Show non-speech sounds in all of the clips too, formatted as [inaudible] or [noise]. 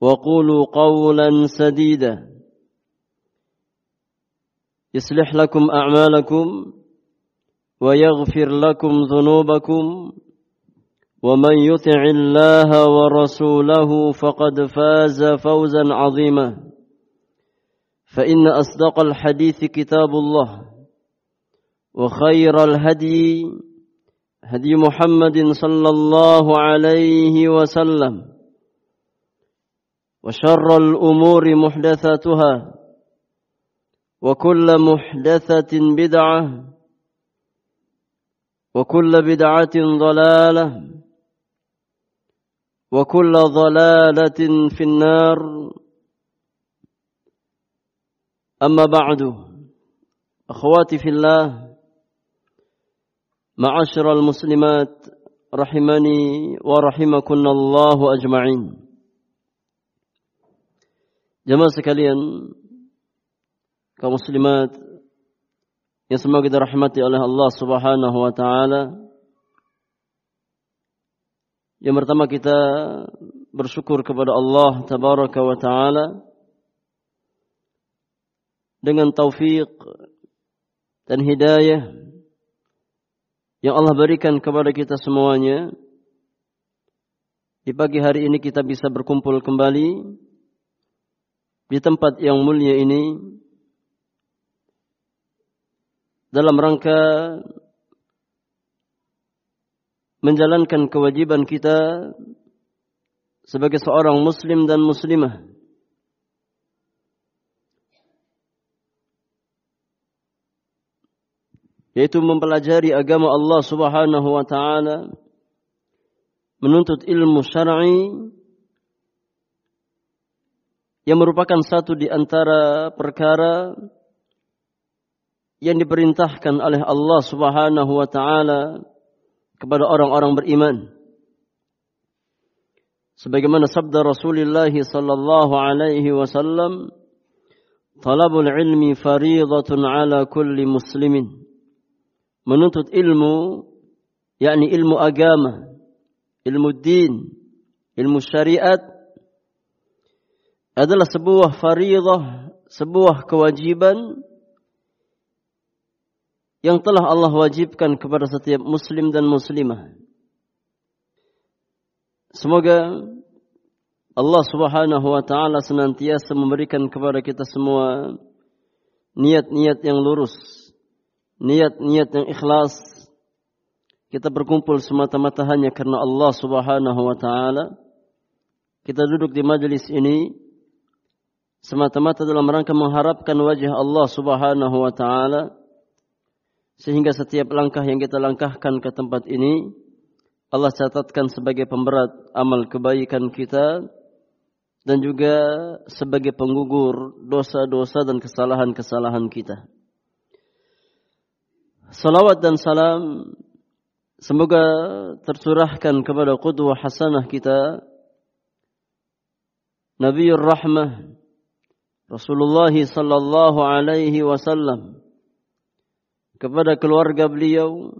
وقولوا قولا سديدا. يصلح لكم أعمالكم ويغفر لكم ذنوبكم. ومن يطع الله ورسوله فقد فاز فوزا عظيما. فإن أصدق الحديث كتاب الله وخير الهدي هدي محمد صلى الله عليه وسلم. وشر الأمور محدثاتها وكل محدثة بدعة وكل بدعة ضلالة وكل ضلالة في النار. أما بعد أخواتي في الله معاشر المسلمات رحمني ورحمكن الله أجمعين. Jemaah sekalian, kaum muslimat yang semoga dirahmati oleh Allah Subhanahu wa taala. Yang pertama kita bersyukur kepada Allah tabaraka wa taala dengan taufik dan hidayah yang Allah berikan kepada kita semuanya. Di pagi hari ini kita bisa berkumpul kembali di tempat yang mulia ini dalam rangka menjalankan kewajiban kita sebagai seorang muslim dan muslimah. Yaitu mempelajari agama Allah Subhanahu wa taala menuntut ilmu syar'i yang merupakan satu di antara perkara yang diperintahkan oleh Allah Subhanahu wa taala kepada orang-orang beriman. Sebagaimana sabda Rasulullah sallallahu alaihi wasallam, "Talabul ilmi fariidatun ala kulli muslimin." Menuntut ilmu yakni ilmu agama, ilmu din, ilmu syariat adalah sebuah faridah, sebuah kewajiban yang telah Allah wajibkan kepada setiap muslim dan muslimah. Semoga Allah Subhanahu wa taala senantiasa memberikan kepada kita semua niat-niat yang lurus, niat-niat yang ikhlas. Kita berkumpul semata-mata hanya karena Allah Subhanahu wa taala. Kita duduk di majelis ini semata-mata dalam rangka mengharapkan wajah Allah Subhanahu wa taala sehingga setiap langkah yang kita langkahkan ke tempat ini Allah catatkan sebagai pemberat amal kebaikan kita dan juga sebagai penggugur dosa-dosa dan kesalahan-kesalahan kita. Salawat dan salam semoga tercurahkan kepada qudwah hasanah kita Nabiur Rahmah Rasulullah sallallahu alaihi wasallam kepada keluarga beliau,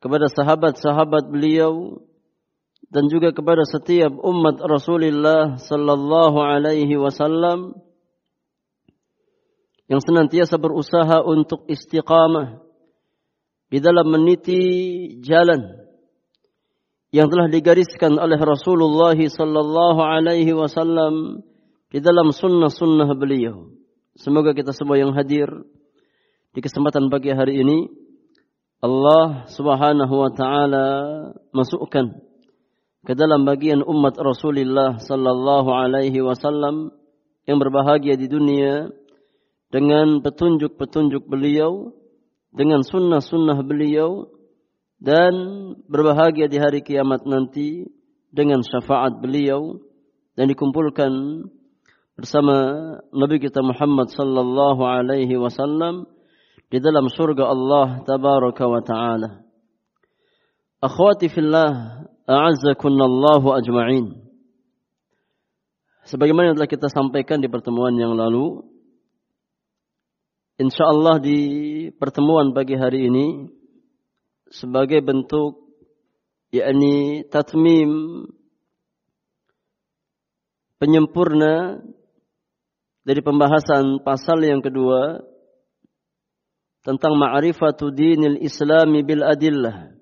kepada sahabat-sahabat beliau dan juga kepada setiap umat Rasulullah sallallahu alaihi wasallam yang senantiasa berusaha untuk istiqamah di dalam meniti jalan yang telah digariskan oleh Rasulullah sallallahu alaihi wasallam di dalam sunnah-sunnah beliau. Semoga kita semua yang hadir di kesempatan pagi hari ini Allah Subhanahu wa taala masukkan ke dalam bagian umat Rasulullah sallallahu alaihi wasallam yang berbahagia di dunia dengan petunjuk-petunjuk beliau, dengan sunnah-sunnah beliau dan berbahagia di hari kiamat nanti dengan syafaat beliau dan dikumpulkan bersama Nabi kita Muhammad sallallahu alaihi wasallam di dalam surga Allah tabaraka wa taala. Akhwati fillah, a'azzakunallahu ajma'in. Sebagaimana yang telah kita sampaikan di pertemuan yang lalu, insyaallah di pertemuan pagi hari ini sebagai bentuk yakni tatmim penyempurna dari pembahasan pasal yang kedua tentang ma'rifatu dinil islami bil adillah.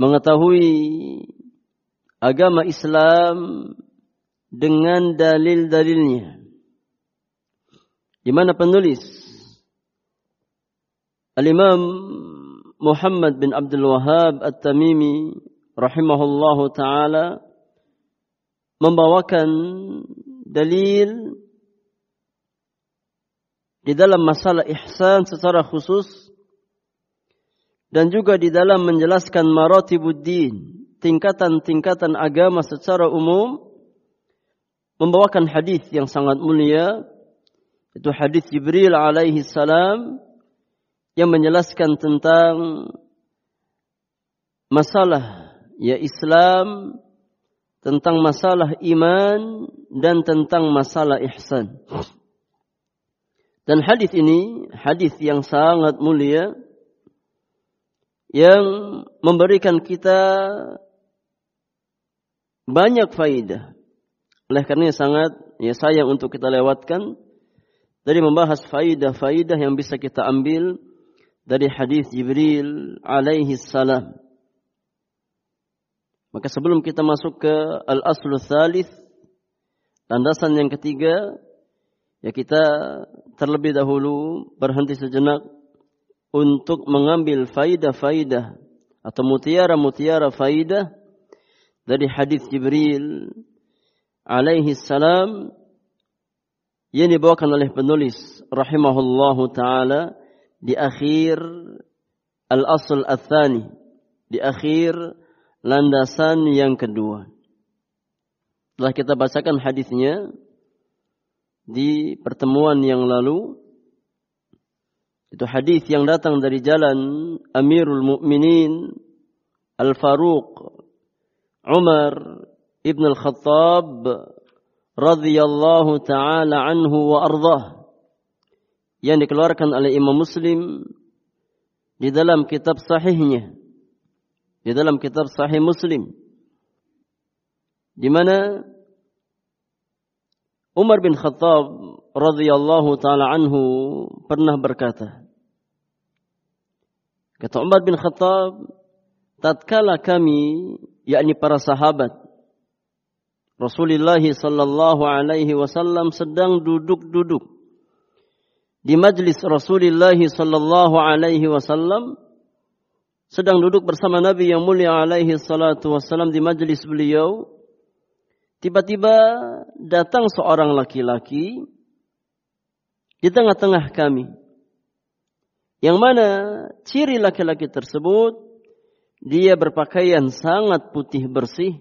Mengetahui agama Islam dengan dalil-dalilnya. Di mana penulis? Al-Imam Muhammad bin Abdul Wahab At-Tamimi rahimahullahu taala membawakan dalil di dalam masalah ihsan secara khusus dan juga di dalam menjelaskan maratibuddin, tingkatan-tingkatan agama secara umum membawakan hadis yang sangat mulia itu hadis Jibril alaihi salam yang menjelaskan tentang masalah ya Islam, tentang masalah iman dan tentang masalah ihsan. Dan hadis ini hadis yang sangat mulia yang memberikan kita banyak faidah. Oleh karena sangat ya sayang untuk kita lewatkan dari membahas faidah-faidah yang bisa kita ambil dari hadis Jibril alaihi salam. Maka sebelum kita masuk ke al-aslu thalith, landasan yang ketiga, ya kita terlebih dahulu berhenti sejenak untuk mengambil faidah-faidah atau mutiara-mutiara faidah dari hadis Jibril alaihi salam yang dibawakan oleh penulis rahimahullahu taala di akhir al-asl al-thani, di akhir landasan yang kedua. Setelah kita bacakan hadisnya di pertemuan yang lalu, itu hadis yang datang dari jalan Amirul Mukminin Al-Faruq Umar Ibn Al-Khattab radhiyallahu taala anhu wa ardhah yang dikeluarkan oleh Imam Muslim di dalam kitab sahihnya di dalam kitab sahih Muslim. Di mana Umar bin Khattab radhiyallahu taala anhu pernah berkata kata Umar bin Khattab tatkala kami yakni para sahabat Rasulullah sallallahu alaihi wasallam sedang duduk-duduk di majlis Rasulullah sallallahu alaihi wasallam sedang duduk bersama Nabi yang mulia alaihi salatu wasallam di majlis beliau tiba-tiba datang seorang laki-laki di tengah-tengah kami yang mana ciri laki-laki tersebut dia berpakaian sangat putih bersih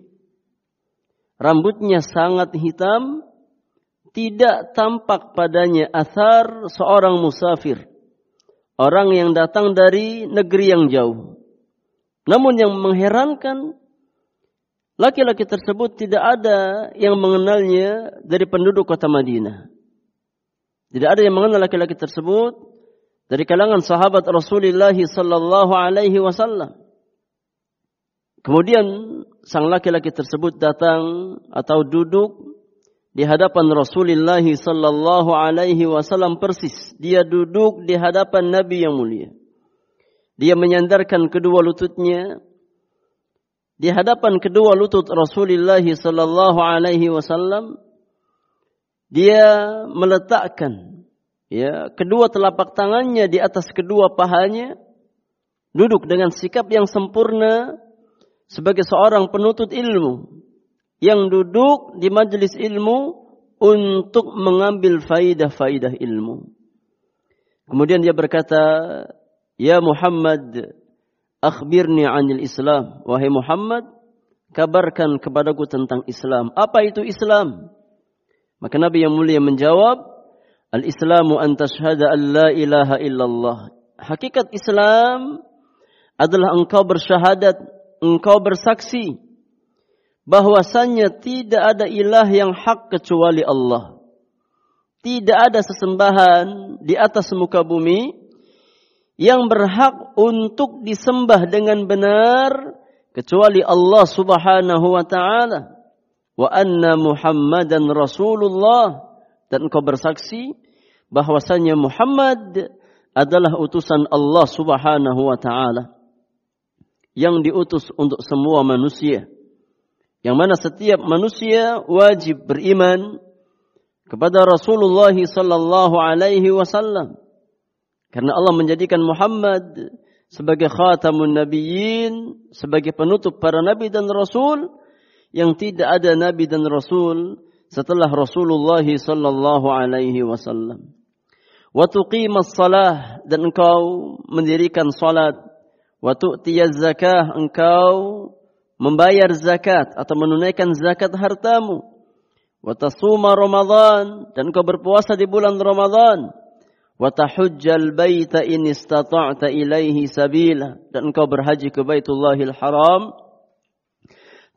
rambutnya sangat hitam tidak tampak padanya asar seorang musafir. Orang yang datang dari negeri yang jauh. Namun yang mengherankan, Laki-laki tersebut tidak ada yang mengenalnya dari penduduk kota Madinah. Tidak ada yang mengenal laki-laki tersebut dari kalangan sahabat Rasulullah sallallahu alaihi wasallam. Kemudian sang laki-laki tersebut datang atau duduk di hadapan Rasulullah sallallahu alaihi wasallam persis. Dia duduk di hadapan Nabi yang mulia. Dia menyandarkan kedua lututnya di hadapan kedua lutut Rasulullah sallallahu alaihi wasallam dia meletakkan ya kedua telapak tangannya di atas kedua pahanya duduk dengan sikap yang sempurna sebagai seorang penuntut ilmu yang duduk di majelis ilmu untuk mengambil faidah-faidah ilmu. Kemudian dia berkata, "Ya Muhammad, Akhbirni anil Islam. Wahai Muhammad, kabarkan kepadaku tentang Islam. Apa itu Islam? Maka Nabi yang mulia menjawab, Al-Islamu an tashhada an la ilaha illallah. Hakikat Islam adalah engkau bersyahadat, engkau bersaksi bahwasannya tidak ada ilah yang hak kecuali Allah. Tidak ada sesembahan di atas muka bumi yang berhak untuk disembah dengan benar kecuali Allah Subhanahu wa taala. Wa anna Muhammadan Rasulullah. Dan engkau bersaksi bahwasanya Muhammad adalah utusan Allah Subhanahu wa taala. Yang diutus untuk semua manusia. Yang mana setiap manusia wajib beriman kepada Rasulullah sallallahu alaihi wasallam karena Allah menjadikan Muhammad sebagai khatamun nabiyyin, sebagai penutup para nabi dan rasul yang tidak ada nabi dan rasul setelah Rasulullah sallallahu alaihi wasallam. Wa tuqimas salah dan engkau mendirikan salat, wa tu'tiyaz zakah engkau membayar zakat atau menunaikan zakat hartamu. Wa tasuma Ramadan dan engkau berpuasa di bulan Ramadan wa baita in istata'ta ilaihi sabila dan engkau berhaji ke Baitullahil Haram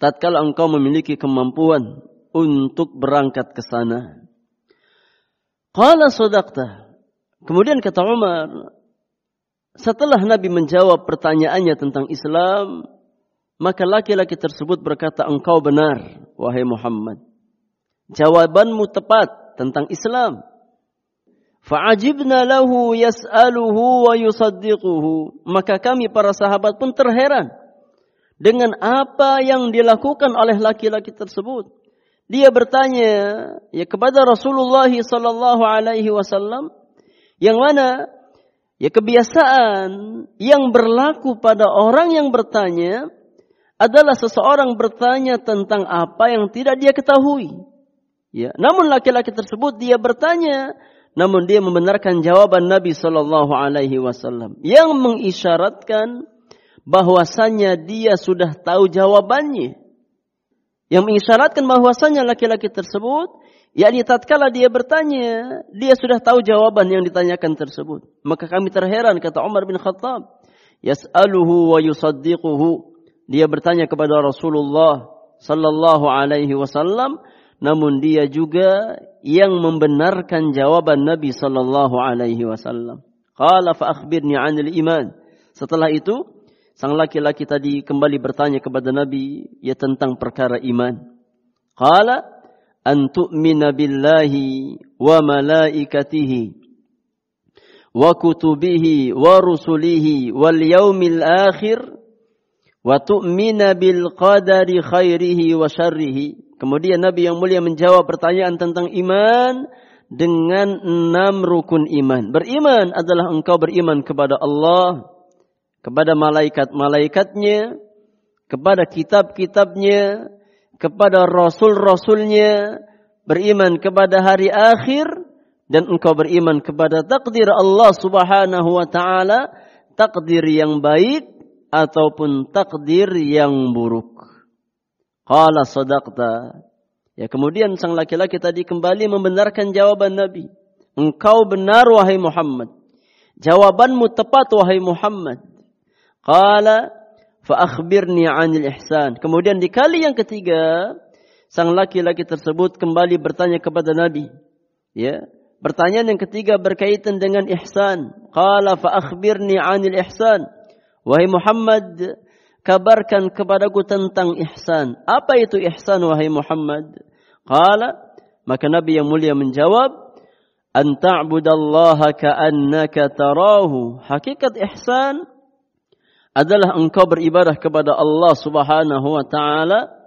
tatkala engkau memiliki kemampuan untuk berangkat ke sana. Qala sadaqta. Kemudian kata Umar, setelah Nabi menjawab pertanyaannya tentang Islam, maka laki-laki tersebut berkata, engkau benar, wahai Muhammad. Jawabanmu tepat tentang Islam. Fa'ajibna lahu yas'aluhu wa yusaddiquhu. Maka kami para sahabat pun terheran dengan apa yang dilakukan oleh laki-laki tersebut. Dia bertanya ya kepada Rasulullah sallallahu alaihi wasallam yang mana ya kebiasaan yang berlaku pada orang yang bertanya adalah seseorang bertanya tentang apa yang tidak dia ketahui. Ya, namun laki-laki tersebut dia bertanya namun dia membenarkan jawaban Nabi Shallallahu Alaihi Wasallam yang mengisyaratkan bahwasannya dia sudah tahu jawabannya. Yang mengisyaratkan bahwasannya laki-laki tersebut, yakni tatkala dia bertanya, dia sudah tahu jawaban yang ditanyakan tersebut. Maka kami terheran kata Umar bin Khattab, yas'aluhu wa yusaddiquhu. Dia bertanya kepada Rasulullah sallallahu alaihi wasallam namun dia juga yang membenarkan jawaban Nabi sallallahu alaihi wasallam. Qala fa akhbirni 'anil iman. Setelah itu, sang laki-laki tadi kembali bertanya kepada Nabi ya tentang perkara iman. Qala an tu'mina billahi wa malaikatihi wa kutubihi wa rusulihi wal yaumil akhir wa tu'mina bil qadari khairihi wa syarrihi Kemudian Nabi yang mulia menjawab pertanyaan tentang iman dengan enam rukun iman. Beriman adalah engkau beriman kepada Allah, kepada malaikat-malaikatnya, kepada kitab-kitabnya, kepada rasul-rasulnya, beriman kepada hari akhir, dan engkau beriman kepada takdir Allah subhanahu wa ta'ala, takdir yang baik ataupun takdir yang buruk. Qala sadaqta. Ya kemudian sang laki-laki tadi kembali membenarkan jawaban Nabi. Engkau benar wahai Muhammad. Jawabanmu tepat wahai Muhammad. Qala fa akhbirni 'anil ihsan. Kemudian di kali yang ketiga, sang laki-laki tersebut kembali bertanya kepada Nabi. Ya, Pertanyaan yang ketiga berkaitan dengan ihsan. Qala fa akhbirni 'anil ihsan. Wahai Muhammad, kabarkan kepadaku tentang ihsan. Apa itu ihsan wahai Muhammad? Qala, maka Nabi yang mulia menjawab, an ta'budallaha ka'annaka tarahu. Hakikat ihsan adalah engkau beribadah kepada Allah Subhanahu wa taala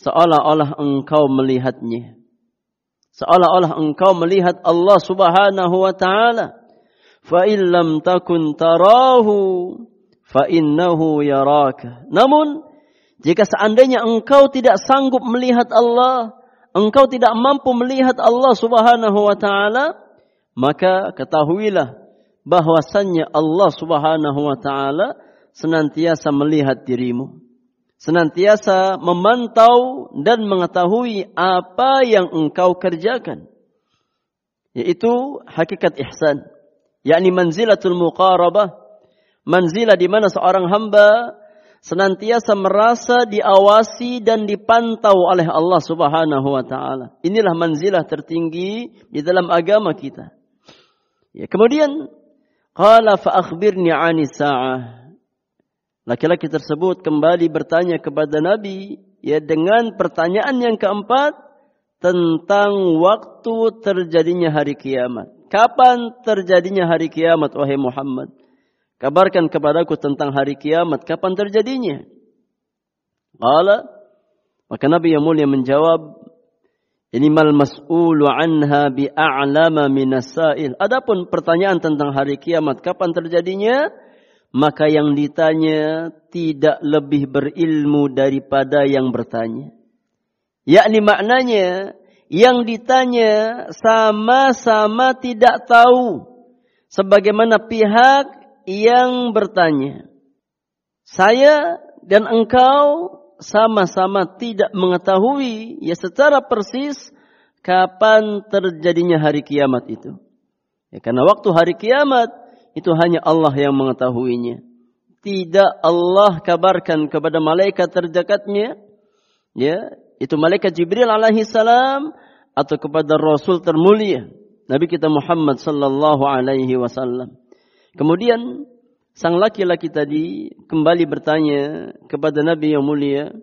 seolah-olah engkau melihatnya. Seolah-olah engkau melihat Allah subhanahu wa ta'ala. in lam takun tarahu innahu yaraka. Namun, jika seandainya engkau tidak sanggup melihat Allah, engkau tidak mampu melihat Allah subhanahu wa ta'ala, maka ketahuilah bahwasannya Allah subhanahu wa ta'ala senantiasa melihat dirimu senantiasa memantau dan mengetahui apa yang engkau kerjakan. Yaitu hakikat ihsan. yakni manzilatul muqarabah. Manzilah di mana seorang hamba senantiasa merasa diawasi dan dipantau oleh Allah Subhanahu wa taala. Inilah manzilah tertinggi di dalam agama kita. Ya, kemudian qala fa akhbirni 'ani sa'ah. Laki-laki tersebut kembali bertanya kepada Nabi ya dengan pertanyaan yang keempat tentang waktu terjadinya hari kiamat. Kapan terjadinya hari kiamat wahai Muhammad? Kabarkan kepadaku tentang hari kiamat, kapan terjadinya? Qala maka Nabi yang mulia menjawab Inimal mas'ulu anha bi'a'lama minas sa'il. Adapun pertanyaan tentang hari kiamat, kapan terjadinya? maka yang ditanya tidak lebih berilmu daripada yang bertanya. Yakni maknanya yang ditanya sama-sama tidak tahu sebagaimana pihak yang bertanya. Saya dan engkau sama-sama tidak mengetahui ya secara persis kapan terjadinya hari kiamat itu. Ya, karena waktu hari kiamat itu hanya Allah yang mengetahuinya. Tidak Allah kabarkan kepada malaikat terdekatnya, ya, itu malaikat Jibril alaihi salam atau kepada Rasul termulia Nabi kita Muhammad sallallahu alaihi wasallam. Kemudian sang laki-laki tadi kembali bertanya kepada Nabi yang mulia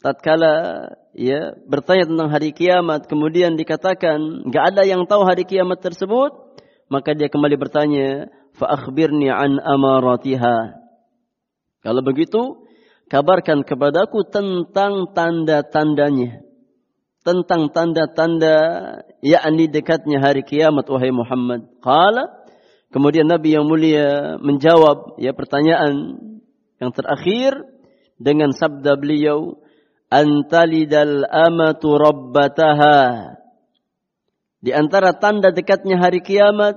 tatkala ya bertanya tentang hari kiamat kemudian dikatakan enggak ada yang tahu hari kiamat tersebut maka dia kembali bertanya fa'akhbirni an amaratiha. Kalau begitu, kabarkan kepadaku tentang tanda-tandanya. Tentang tanda-tanda yakni dekatnya hari kiamat wahai Muhammad. Qala Kemudian Nabi yang mulia menjawab ya pertanyaan yang terakhir dengan sabda beliau antalidal amatu rabbataha di antara tanda dekatnya hari kiamat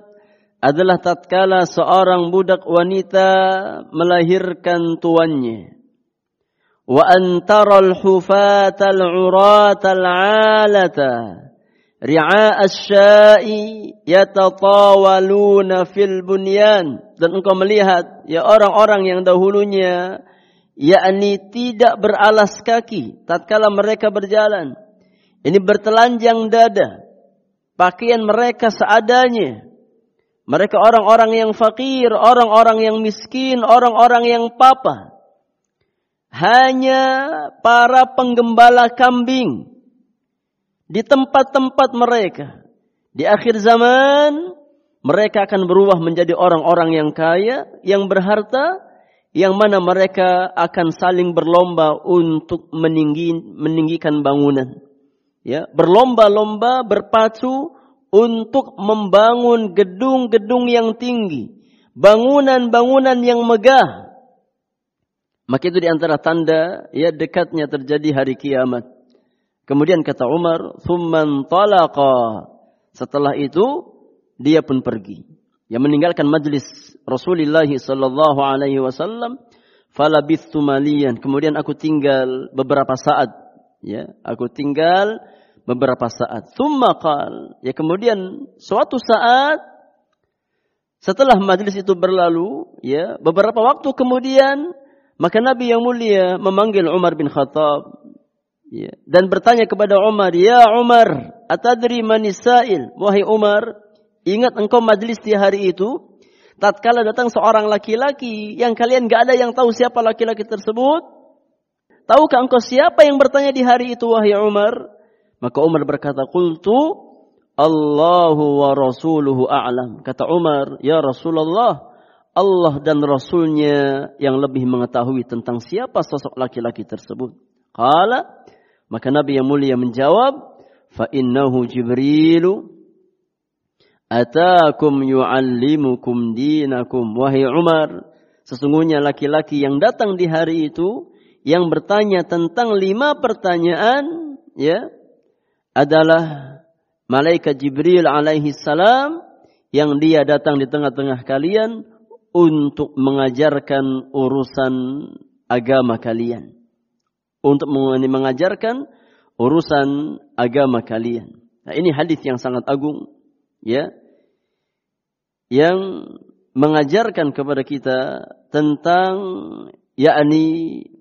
adalah tatkala seorang budak wanita melahirkan tuannya. Wa antara al-hufata al-urata al-alata ri'a asy-sya'i yatatawaluna fil bunyan. Dan engkau melihat ya orang-orang yang dahulunya yakni tidak beralas kaki tatkala mereka berjalan. Ini bertelanjang dada. Pakaian mereka seadanya. Mereka orang-orang yang fakir, orang-orang yang miskin, orang-orang yang papa. Hanya para penggembala kambing di tempat-tempat mereka. Di akhir zaman mereka akan berubah menjadi orang-orang yang kaya, yang berharta, yang mana mereka akan saling berlomba untuk meninggi, meninggikan bangunan. Ya, berlomba-lomba berpacu untuk membangun gedung-gedung yang tinggi, bangunan-bangunan yang megah. Maka itu di antara tanda ya dekatnya terjadi hari kiamat. Kemudian kata Umar, "Tsumman talaqa." Setelah itu dia pun pergi. Yang meninggalkan majlis Rasulullah sallallahu alaihi wasallam, falabithtu maliyan. Kemudian aku tinggal beberapa saat, ya, aku tinggal beberapa saat. Thumma qal. Ya kemudian suatu saat setelah majlis itu berlalu, ya, beberapa waktu kemudian Maka Nabi yang mulia memanggil Umar bin Khattab ya, dan bertanya kepada Umar, "Ya Umar, atadri manisail?" Wahai Umar, ingat engkau majlis di hari itu tatkala datang seorang laki-laki yang kalian gak ada yang tahu siapa laki-laki tersebut? Tahukah engkau siapa yang bertanya di hari itu wahai Umar? Maka Umar berkata, "Qultu Allahu wa rasuluhu a'lam." Kata Umar, "Ya Rasulullah, Allah dan Rasulnya yang lebih mengetahui tentang siapa sosok laki-laki tersebut. Kala, maka Nabi yang mulia menjawab, fa innahu Jibrilu atakum yu'allimukum dinakum. Wahai Umar, sesungguhnya laki-laki yang datang di hari itu yang bertanya tentang lima pertanyaan ya adalah malaikat Jibril alaihi salam yang dia datang di tengah-tengah kalian untuk mengajarkan urusan agama kalian. Untuk mengajarkan urusan agama kalian. Nah, ini hadis yang sangat agung ya. Yang mengajarkan kepada kita tentang yakni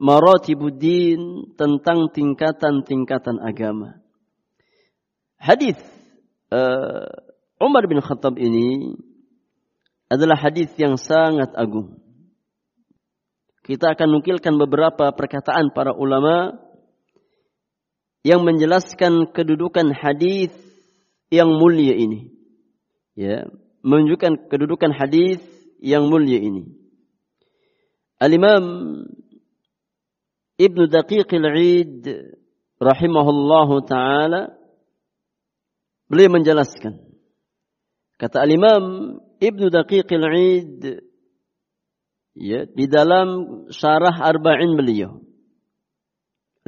maratibuddin tentang tingkatan-tingkatan agama. Hadis uh, Umar bin Khattab ini adalah hadis yang sangat agung. Kita akan nukilkan beberapa perkataan para ulama yang menjelaskan kedudukan hadis yang mulia ini. Ya, menunjukkan kedudukan hadis yang mulia ini. Al-Imam Ibnu Daqiq al-Eid rahimahullahu taala beliau menjelaskan kata Al-Imam Ibnu Daqiq al-Eid ya di dalam syarah Arba'in beliau.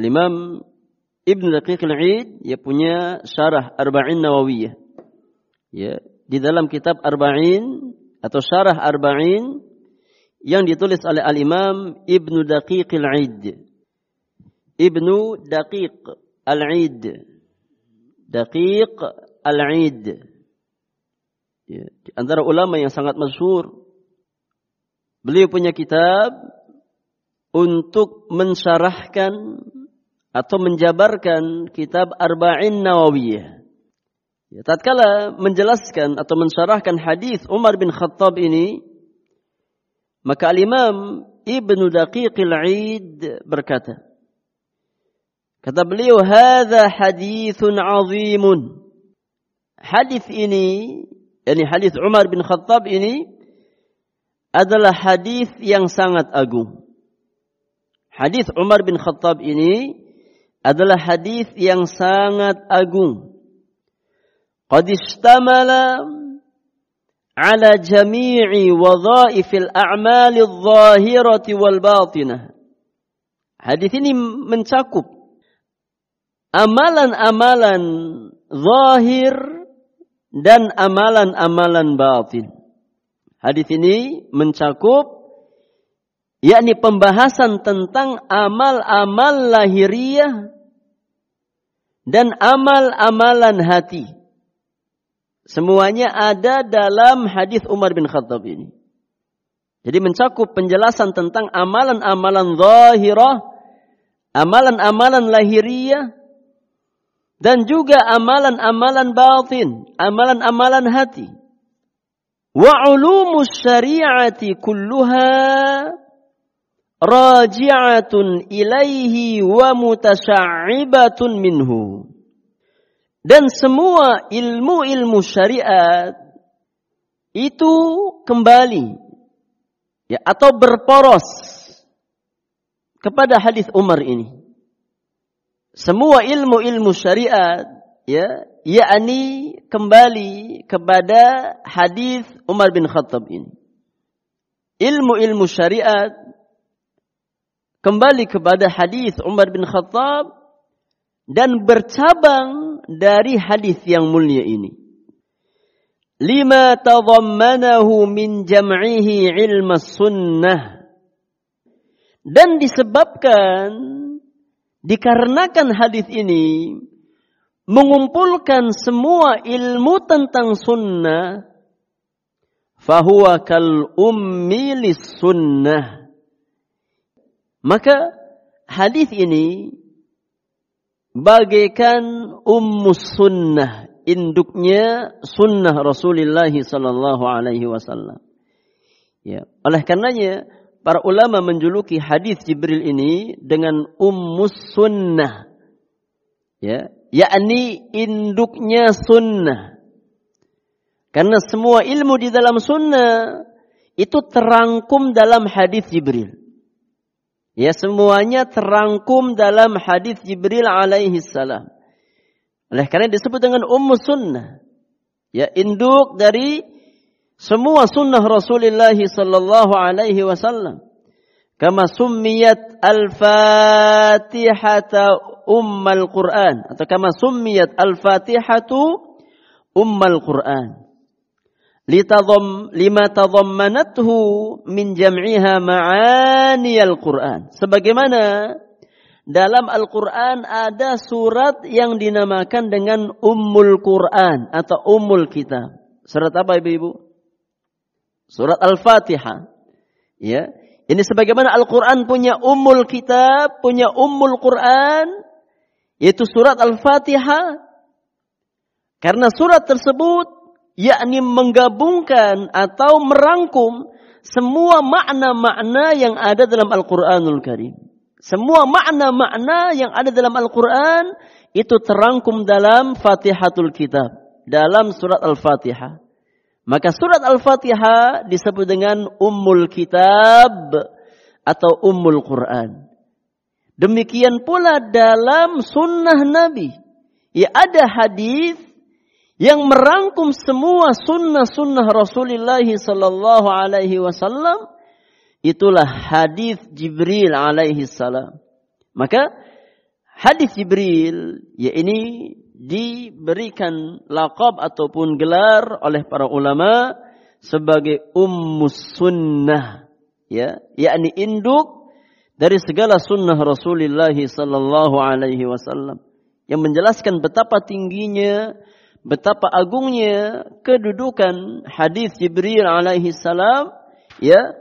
Imam Ibnu Daqiq al-Eid ya punya syarah Arba'in Nawawiyah. Ya, di dalam kitab Arba'in atau syarah Arba'in yang ditulis oleh Al-Imam Ibnu Daqiq al-Eid. Ibnu Daqiq al-Eid. Daqiq al-Eid. Ya, di antara ulama yang sangat masyhur. Beliau punya kitab untuk mensyarahkan atau menjabarkan kitab Arba'in Nawawiyah. Ya, tatkala menjelaskan atau mensyarahkan hadis Umar bin Khattab ini, maka Al-Imam Ibnu Daqiqil Aid berkata, kata beliau, "Hadza hadithun 'azimun." Hadis ini yakni hadis Umar bin Khattab ini adalah hadis yang sangat agung. Hadis Umar bin Khattab ini adalah hadis yang sangat agung. Qad istamala ala jami'i wadhaifil a'mali adh-dhahirati wal batinah. Hadis ini mencakup amalan-amalan zahir dan amalan-amalan batin. Hadis ini mencakup yakni pembahasan tentang amal-amal lahiriah dan amal-amalan hati. Semuanya ada dalam hadis Umar bin Khattab ini. Jadi mencakup penjelasan tentang amalan-amalan zahirah, amalan-amalan lahiriah, dan juga amalan-amalan batin, amalan-amalan hati. Wa ulumus syari'ati kulluha raji'atun ilaihi wa mutasya'ibbatun minhu. Dan semua ilmu-ilmu syariat itu kembali ya atau berporos kepada hadis Umar ini semua ilmu-ilmu syariat ya yakni kembali kepada hadis Umar bin Khattab ini. Ilmu-ilmu syariat kembali kepada hadis Umar bin Khattab dan bercabang dari hadis yang mulia ini. Lima tadammanahu min jam'ihi ilmu sunnah. Dan disebabkan Dikarenakan hadis ini mengumpulkan semua ilmu tentang sunnah, fahuwa kal ummi sunnah. Maka hadis ini bagaikan ummus sunnah, induknya sunnah Rasulullah sallallahu alaihi wasallam. Ya, oleh karenanya para ulama menjuluki hadis Jibril ini dengan ummus sunnah. Ya, yakni induknya sunnah. Karena semua ilmu di dalam sunnah itu terangkum dalam hadis Jibril. Ya semuanya terangkum dalam hadis Jibril alaihi salam. Oleh karena disebut dengan ummu sunnah. Ya induk dari semua sunnah Rasulullah sallallahu alaihi wasallam. Kama summiyat al-Fatihata ummal Quran atau kama summiyat al-Fatihatu ummal Quran litadham lima tadhammanathu min jam'iha ma'ani al-Qur'an. Sebagaimana dalam Al-Qur'an ada surat yang dinamakan dengan Ummul Qur'an atau Ummul Kitab. Surat apa Ibu-ibu? Surat Al-Fatihah. Ya. Ini sebagaimana Al-Qur'an punya Ummul Kitab, punya Ummul Qur'an, yaitu surat Al-Fatihah. Karena surat tersebut yakni menggabungkan atau merangkum semua makna-makna yang ada dalam Al-Qur'anul Karim. Semua makna-makna yang ada dalam Al-Qur'an itu terangkum dalam Fatihatul Kitab, dalam surat Al-Fatihah. Maka surat Al-Fatihah disebut dengan Ummul Kitab atau Ummul Quran. Demikian pula dalam sunnah Nabi. Ya ada hadis yang merangkum semua sunnah-sunnah Rasulullah sallallahu alaihi wasallam itulah hadis Jibril alaihi salam. Maka hadis Jibril ya ini diberikan laqab ataupun gelar oleh para ulama sebagai ummus sunnah ya yakni induk dari segala sunnah Rasulullah sallallahu alaihi wasallam yang menjelaskan betapa tingginya betapa agungnya kedudukan hadis Jibril alaihi salam ya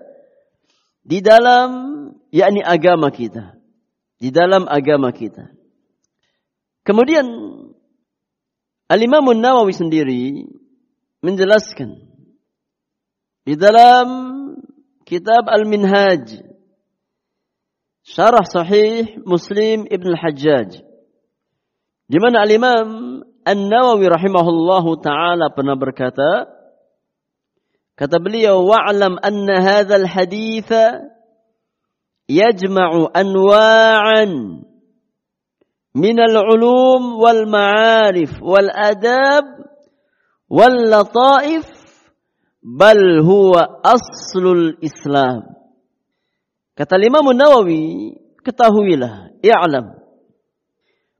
di dalam yakni agama kita di dalam agama kita. Kemudian Al-Imam Nawawi sendiri menjelaskan di dalam kitab Al-Minhaj Syarah Sahih Muslim Ibn Al-Hajjaj di mana Al-Imam An-Nawawi rahimahullahu taala pernah berkata kata beliau wa'lam anna hadzal hadits yajma'u anwa'an min al-ulum wal ma'arif wal adab wal lataif bal huwa aslul Islam kata Imam Nawawi ketahuilah i'lam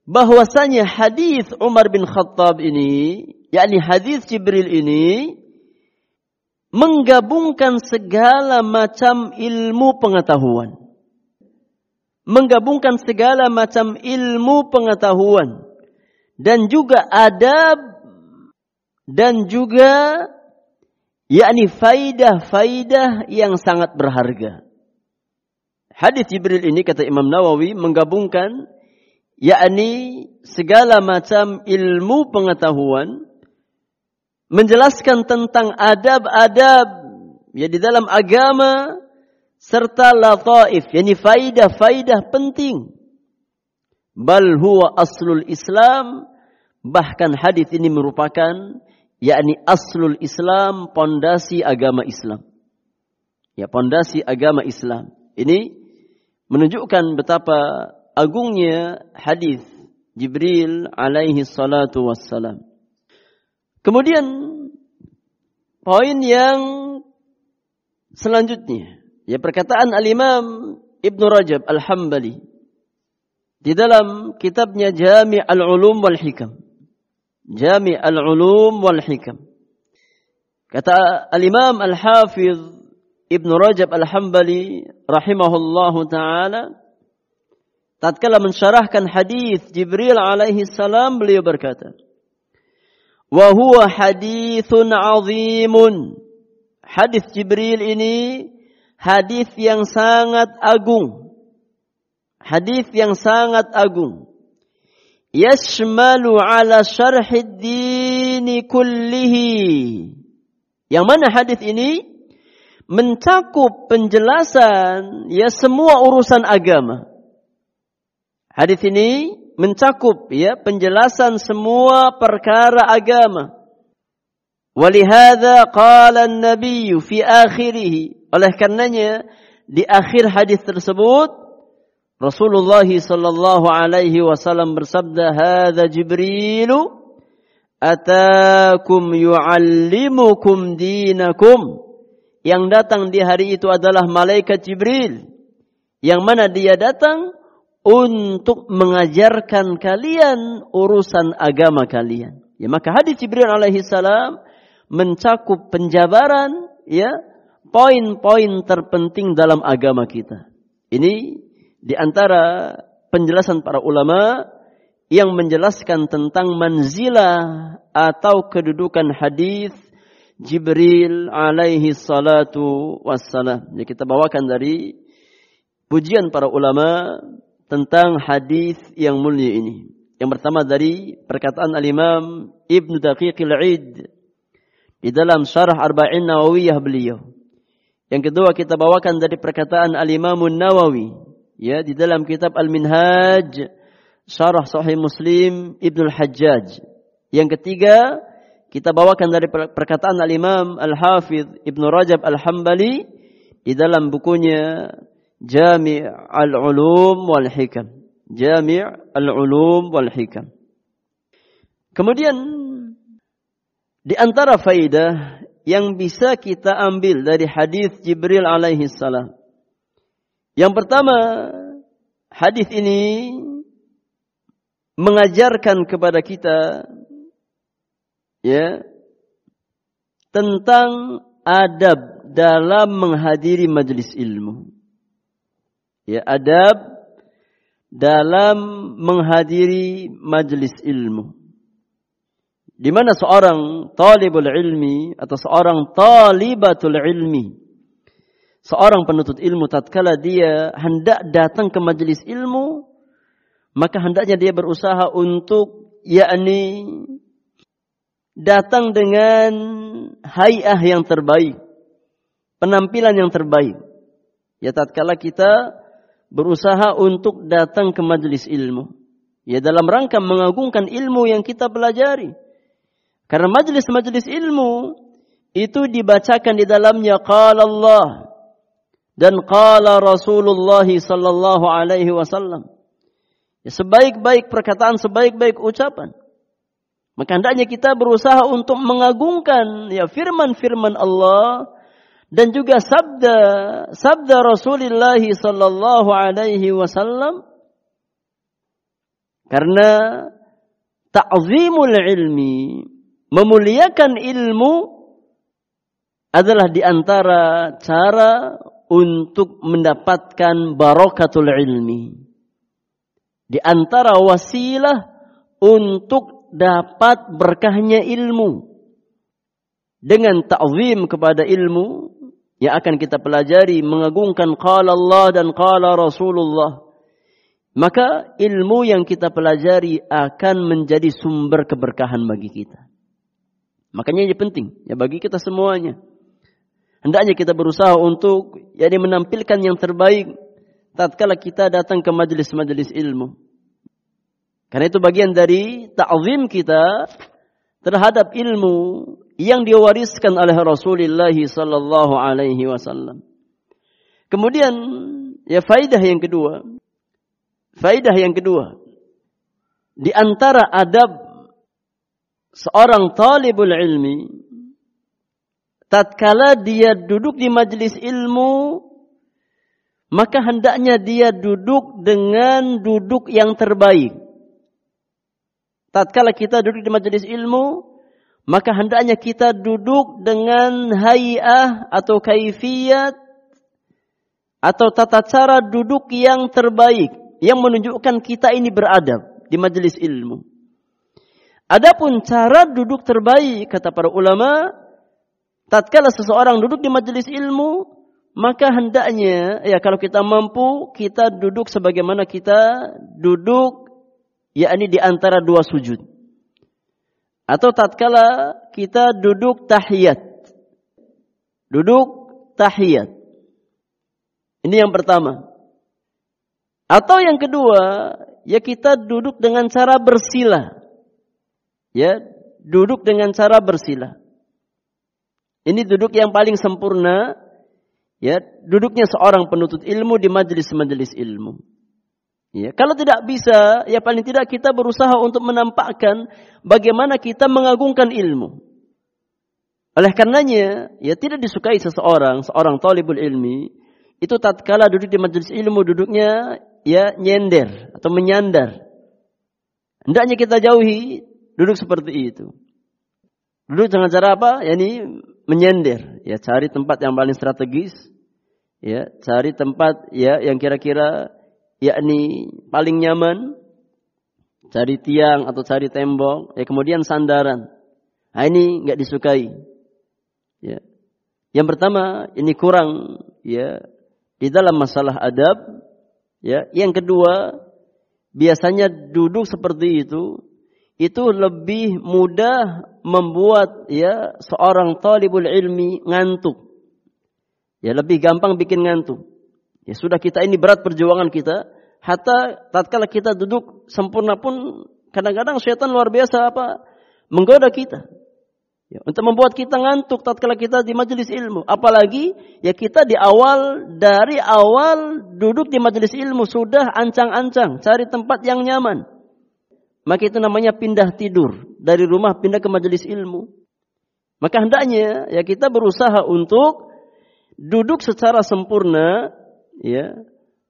bahwasanya hadis Umar bin Khattab ini, yakni hadis Jibril ini menggabungkan segala macam ilmu pengetahuan. Menggabungkan segala macam ilmu pengetahuan dan juga adab dan juga yakni faidah-faidah yang sangat berharga. Hadis Jibril ini kata Imam Nawawi menggabungkan yakni segala macam ilmu pengetahuan menjelaskan tentang adab-adab ya di dalam agama serta lataif yakni faidah-faidah penting. Bal huwa aslul Islam bahkan hadis ini merupakan yakni aslul Islam pondasi agama Islam. Ya pondasi agama Islam. Ini menunjukkan betapa agungnya hadis Jibril alaihi salatu wassalam. Kemudian poin yang selanjutnya ya perkataan al-Imam Ibnu Rajab Al-Hambali di dalam kitabnya Jami' al-Ulum wal Hikam. Jami' al-Ulum wal Hikam. Kata al-Imam Al-Hafiz Ibnu Rajab Al-Hambali rahimahullahu taala tatkala mensyarahkan hadis Jibril alaihi salam beliau berkata wa huwa hadithun azimun hadis Jibril ini hadis yang sangat agung hadis yang sangat agung. Yashmalu ala syarhid dini kullihi. Yang mana hadis ini mencakup penjelasan ya semua urusan agama. Hadis ini mencakup ya penjelasan semua perkara agama. Walihada qala an-nabiy fi akhirih. Oleh karenanya di akhir hadis tersebut Rasulullah sallallahu alaihi wasallam bersabda, "Hadza Jibril atakum yuallimukum dinakum." Yang datang di hari itu adalah malaikat Jibril. Yang mana dia datang untuk mengajarkan kalian urusan agama kalian. Ya, maka hadis Jibril alaihi salam mencakup penjabaran ya poin-poin terpenting dalam agama kita. Ini di antara penjelasan para ulama yang menjelaskan tentang manzilah atau kedudukan hadis Jibril alaihi salatu wassalam. Jadi kita bawakan dari pujian para ulama tentang hadis yang mulia ini. Yang pertama dari perkataan al-Imam Ibn Daqiq al-Id di dalam syarah Arba'in Nawawiyah beliau. Yang kedua kita bawakan dari perkataan al-Imam Nawawi ya di dalam kitab Al-Minhaj syarah Sahih Muslim Ibn al-Hajjaj. Yang ketiga kita bawakan dari perkataan Al-Imam Al-Hafidh Ibn Rajab Al-Hambali di dalam bukunya Jami' Al-Ulum wal Hikam. Jami' Al-Ulum wal Hikam. Kemudian di antara faidah yang bisa kita ambil dari hadis Jibril alaihi salam. Yang pertama, hadis ini mengajarkan kepada kita ya tentang adab dalam menghadiri majelis ilmu. Ya, adab dalam menghadiri majelis ilmu. Di mana seorang talibul ilmi atau seorang talibatul ilmi, seorang penuntut ilmu tatkala dia hendak datang ke majelis ilmu, maka hendaknya dia berusaha untuk yakni datang dengan hayah yang terbaik, penampilan yang terbaik. Ya tatkala kita berusaha untuk datang ke majelis ilmu, ya dalam rangka mengagungkan ilmu yang kita pelajari. Karena majelis-majelis ilmu itu dibacakan di dalamnya qala Allah dan qala Rasulullah sallallahu alaihi wasallam. Ya, sebaik-baik perkataan, sebaik-baik ucapan. Maka hendaknya kita berusaha untuk mengagungkan ya firman-firman Allah dan juga sabda sabda Rasulullah sallallahu alaihi wasallam karena ta'zimul ilmi memuliakan ilmu adalah di antara cara untuk mendapatkan barokatul ilmi. Di antara wasilah untuk dapat berkahnya ilmu. Dengan ta'zim kepada ilmu yang akan kita pelajari mengagungkan qala Allah dan qala Rasulullah. Maka ilmu yang kita pelajari akan menjadi sumber keberkahan bagi kita. Makanya ini penting ya bagi kita semuanya. Hendaknya kita berusaha untuk yakni menampilkan yang terbaik tatkala kita datang ke majelis-majelis ilmu. Karena itu bagian dari ta'zim kita terhadap ilmu yang diwariskan oleh Rasulullah sallallahu alaihi wasallam. Kemudian ya faidah yang kedua. Faidah yang kedua. Di antara adab seorang talibul ilmi tatkala dia duduk di majelis ilmu maka hendaknya dia duduk dengan duduk yang terbaik tatkala kita duduk di majelis ilmu, maka hendaknya kita duduk dengan hayah atau kaifiyat atau tata cara duduk yang terbaik yang menunjukkan kita ini beradab di majelis ilmu. Adapun cara duduk terbaik kata para ulama, tatkala seseorang duduk di majelis ilmu, maka hendaknya ya kalau kita mampu kita duduk sebagaimana kita duduk yakni di antara dua sujud. Atau tatkala kita duduk tahiyat. Duduk tahiyat. Ini yang pertama. Atau yang kedua, ya kita duduk dengan cara bersila. Ya, duduk dengan cara bersila. Ini duduk yang paling sempurna ya duduknya seorang penuntut ilmu di majelis-majelis ilmu. Ya, kalau tidak bisa, ya paling tidak kita berusaha untuk menampakkan bagaimana kita mengagungkan ilmu. Oleh karenanya, ya tidak disukai seseorang, seorang talibul ilmi, itu tatkala duduk di majelis ilmu duduknya ya nyender atau menyandar. Hendaknya kita jauhi duduk seperti itu. Duduk dengan cara apa? Ya ini menyender, ya cari tempat yang paling strategis, ya cari tempat ya yang kira-kira yakni paling nyaman cari tiang atau cari tembok ya kemudian sandaran. Nah, ini nggak disukai. Ya. Yang pertama ini kurang ya. Di dalam masalah adab ya. Yang kedua biasanya duduk seperti itu itu lebih mudah membuat ya seorang talibul ilmi ngantuk. Ya lebih gampang bikin ngantuk. Ya sudah kita ini berat perjuangan kita. Hatta tatkala kita duduk sempurna pun kadang-kadang setan luar biasa apa menggoda kita. Ya, untuk membuat kita ngantuk tatkala kita di majelis ilmu. Apalagi ya kita di awal dari awal duduk di majelis ilmu sudah ancang-ancang cari tempat yang nyaman. Maka itu namanya pindah tidur dari rumah pindah ke majelis ilmu. Maka hendaknya ya kita berusaha untuk duduk secara sempurna, ya.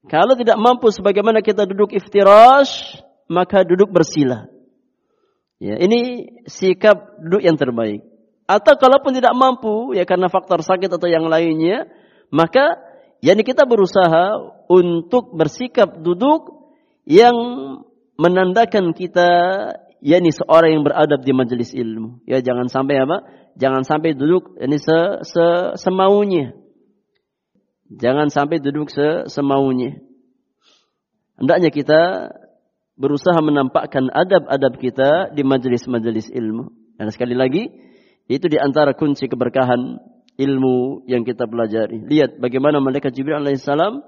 Kalau tidak mampu sebagaimana kita duduk iftirash, maka duduk bersila. Ya, ini sikap duduk yang terbaik. Atau kalaupun tidak mampu, ya karena faktor sakit atau yang lainnya, maka yakni kita berusaha untuk bersikap duduk yang menandakan kita yakni seorang yang beradab di majelis ilmu. Ya jangan sampai apa? Jangan sampai duduk ini se, se semaunya. Jangan sampai duduk semaunya. Hendaknya kita berusaha menampakkan adab-adab kita di majelis-majelis ilmu. Dan sekali lagi, itu di antara kunci keberkahan ilmu yang kita pelajari. Lihat bagaimana malaikat Jibril alaihissalam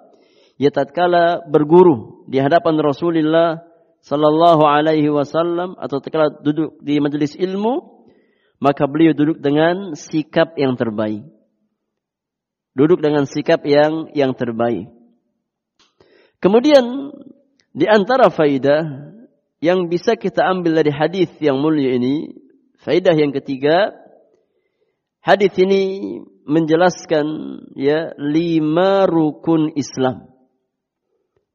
ya tatkala berguru di hadapan Rasulullah sallallahu alaihi wasallam atau tatkala duduk di majelis ilmu, maka beliau duduk dengan sikap yang terbaik. Duduk dengan sikap yang yang terbaik. Kemudian di antara faidah yang bisa kita ambil dari hadis yang mulia ini, faidah yang ketiga, hadis ini menjelaskan ya lima rukun Islam.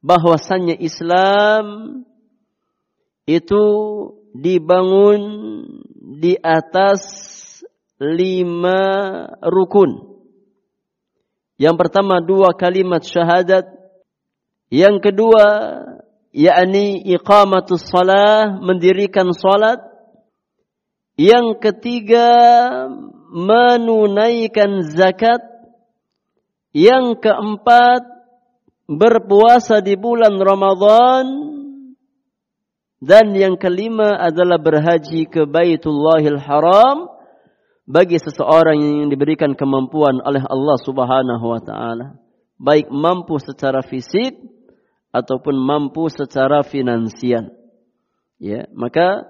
Bahwasannya Islam itu dibangun di atas lima rukun. Yang pertama dua kalimat syahadat. Yang kedua yakni iqamatus salah, mendirikan salat. Yang ketiga menunaikan zakat. Yang keempat berpuasa di bulan Ramadan. Dan yang kelima adalah berhaji ke Baitullahil Haram bagi seseorang yang diberikan kemampuan oleh Allah Subhanahu wa taala, baik mampu secara fisik ataupun mampu secara finansial. Ya, maka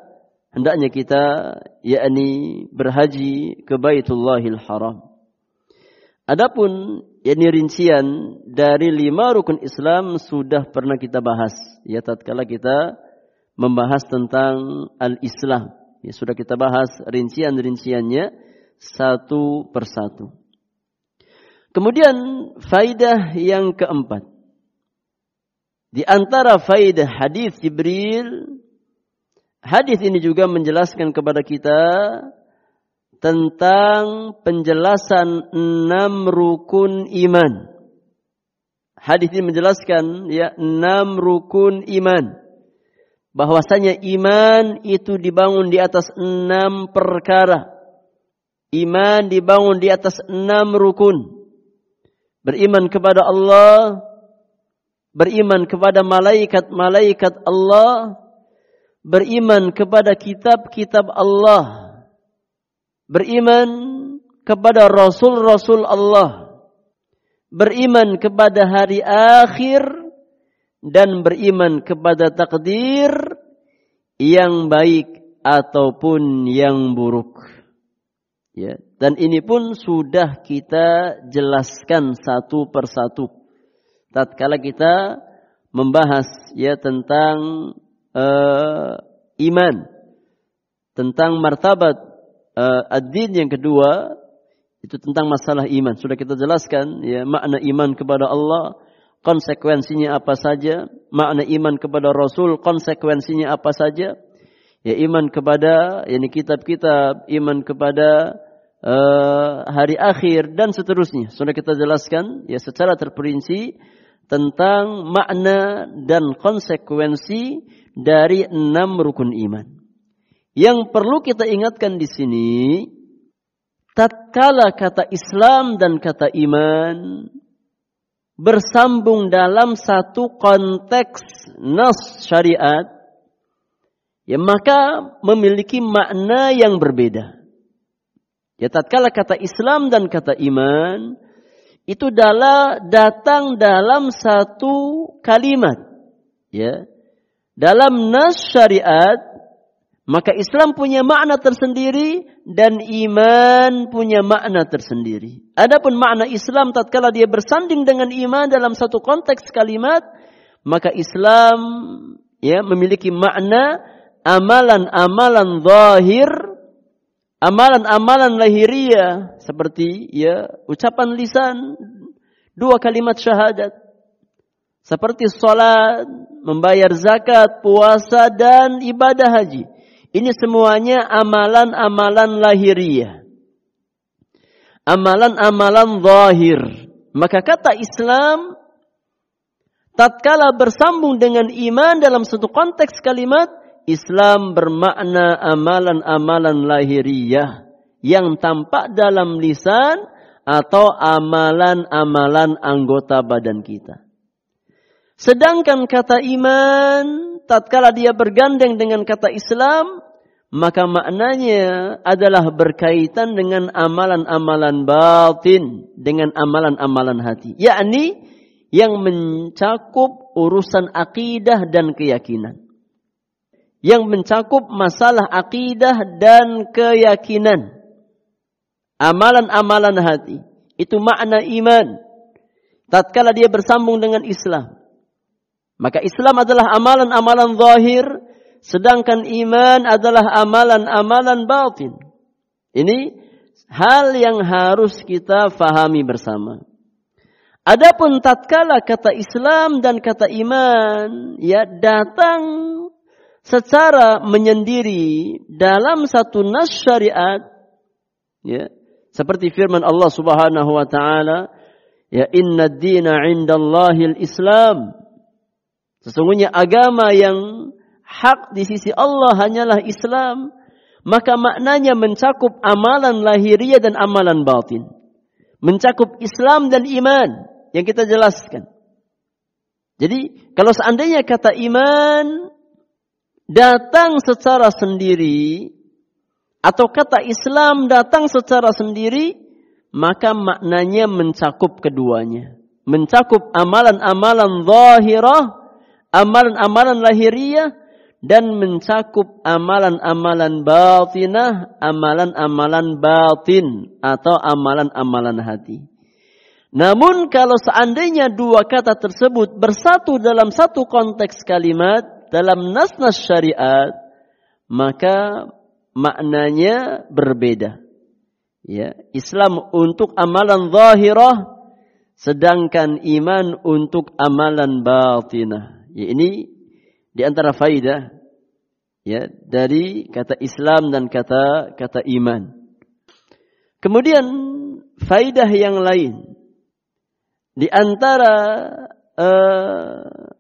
hendaknya kita yakni berhaji ke Baitullahil Haram. Adapun yakni rincian dari lima rukun Islam sudah pernah kita bahas ya tatkala kita membahas tentang al-Islam. Ya sudah kita bahas rincian-rinciannya satu persatu. Kemudian faidah yang keempat. Di antara faidah hadis Jibril, hadis ini juga menjelaskan kepada kita tentang penjelasan enam rukun iman. Hadis ini menjelaskan ya enam rukun iman. Bahwasanya iman itu dibangun di atas enam perkara. Iman dibangun di atas enam rukun. beriman kepada Allah, beriman kepada malaikat-malaikat Allah, beriman kepada kitab-kitab Allah, beriman kepada rasul-rasul Allah, beriman kepada hari akhir, dan beriman kepada takdir yang baik ataupun yang buruk. Ya, dan ini pun sudah kita jelaskan satu persatu. Tatkala kita membahas ya tentang uh, iman, tentang martabat uh, ad-din yang kedua itu tentang masalah iman. Sudah kita jelaskan ya makna iman kepada Allah, konsekuensinya apa saja, makna iman kepada Rasul, konsekuensinya apa saja ya iman kepada yakni kitab-kitab, iman kepada uh, hari akhir dan seterusnya. Sudah kita jelaskan ya secara terperinci tentang makna dan konsekuensi dari enam rukun iman. Yang perlu kita ingatkan di sini, tatkala kata Islam dan kata iman bersambung dalam satu konteks nas syariat, ya maka memiliki makna yang berbeda. Ya tatkala kata Islam dan kata iman itu adalah datang dalam satu kalimat. Ya. Dalam nas syariat maka Islam punya makna tersendiri dan iman punya makna tersendiri. Adapun makna Islam tatkala dia bersanding dengan iman dalam satu konteks kalimat, maka Islam ya memiliki makna amalan-amalan zahir, amalan-amalan lahiriah seperti ya ucapan lisan, dua kalimat syahadat. Seperti salat, membayar zakat, puasa dan ibadah haji. Ini semuanya amalan-amalan lahiriah. Amalan-amalan zahir. Maka kata Islam tatkala bersambung dengan iman dalam satu konteks kalimat Islam bermakna amalan-amalan lahiriah yang tampak dalam lisan atau amalan-amalan anggota badan kita. Sedangkan kata iman, tatkala dia bergandeng dengan kata Islam, maka maknanya adalah berkaitan dengan amalan-amalan batin, dengan amalan-amalan hati. Yakni yang mencakup urusan akidah dan keyakinan yang mencakup masalah akidah dan keyakinan. Amalan-amalan hati. Itu makna iman. Tatkala dia bersambung dengan Islam. Maka Islam adalah amalan-amalan zahir. Sedangkan iman adalah amalan-amalan batin. Ini hal yang harus kita fahami bersama. Adapun tatkala kata Islam dan kata iman ya datang secara menyendiri dalam satu nas syariat ya seperti firman Allah Subhanahu wa taala ya inna dina 'indallahi islam sesungguhnya agama yang hak di sisi Allah hanyalah Islam maka maknanya mencakup amalan lahiriah dan amalan batin. Mencakup Islam dan iman yang kita jelaskan. Jadi kalau seandainya kata iman datang secara sendiri atau kata Islam datang secara sendiri, maka maknanya mencakup keduanya. Mencakup amalan-amalan zahirah, amalan-amalan lahiriah, dan mencakup amalan-amalan batinah, amalan-amalan batin atau amalan-amalan hati. Namun kalau seandainya dua kata tersebut bersatu dalam satu konteks kalimat, dalam nas-nas syariat maka maknanya berbeda. Ya, Islam untuk amalan zahirah sedangkan iman untuk amalan batinah. Ya, ini di antara faidah ya dari kata Islam dan kata kata iman. Kemudian faidah yang lain di antara uh,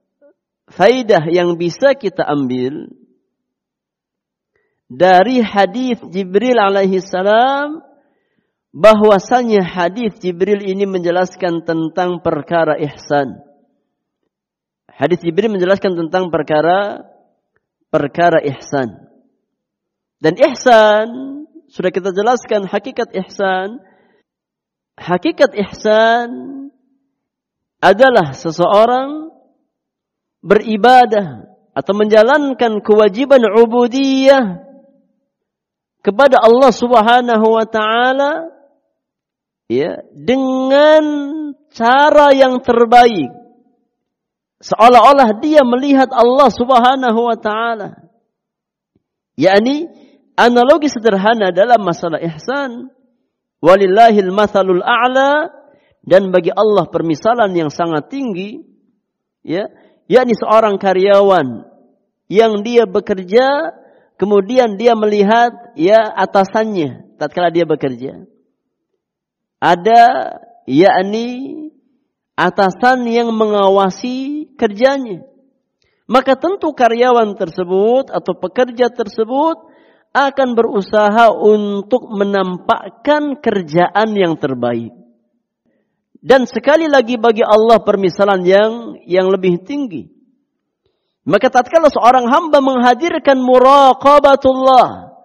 faidah yang bisa kita ambil dari hadis Jibril alaihi salam bahwasanya hadis Jibril ini menjelaskan tentang perkara ihsan. Hadis Jibril menjelaskan tentang perkara perkara ihsan. Dan ihsan sudah kita jelaskan hakikat ihsan. Hakikat ihsan adalah seseorang beribadah atau menjalankan kewajiban ubudiyah kepada Allah Subhanahu wa taala ya dengan cara yang terbaik. Seolah-olah dia melihat Allah Subhanahu wa taala. Yakni analogi sederhana dalam masalah ihsan walillahil mathalul a'la dan bagi Allah permisalan yang sangat tinggi ya yakni seorang karyawan yang dia bekerja kemudian dia melihat ya atasannya tatkala dia bekerja ada yakni atasan yang mengawasi kerjanya. Maka tentu karyawan tersebut atau pekerja tersebut akan berusaha untuk menampakkan kerjaan yang terbaik. Dan sekali lagi bagi Allah permisalan yang yang lebih tinggi. Maka tatkala seorang hamba menghadirkan muraqabatullah,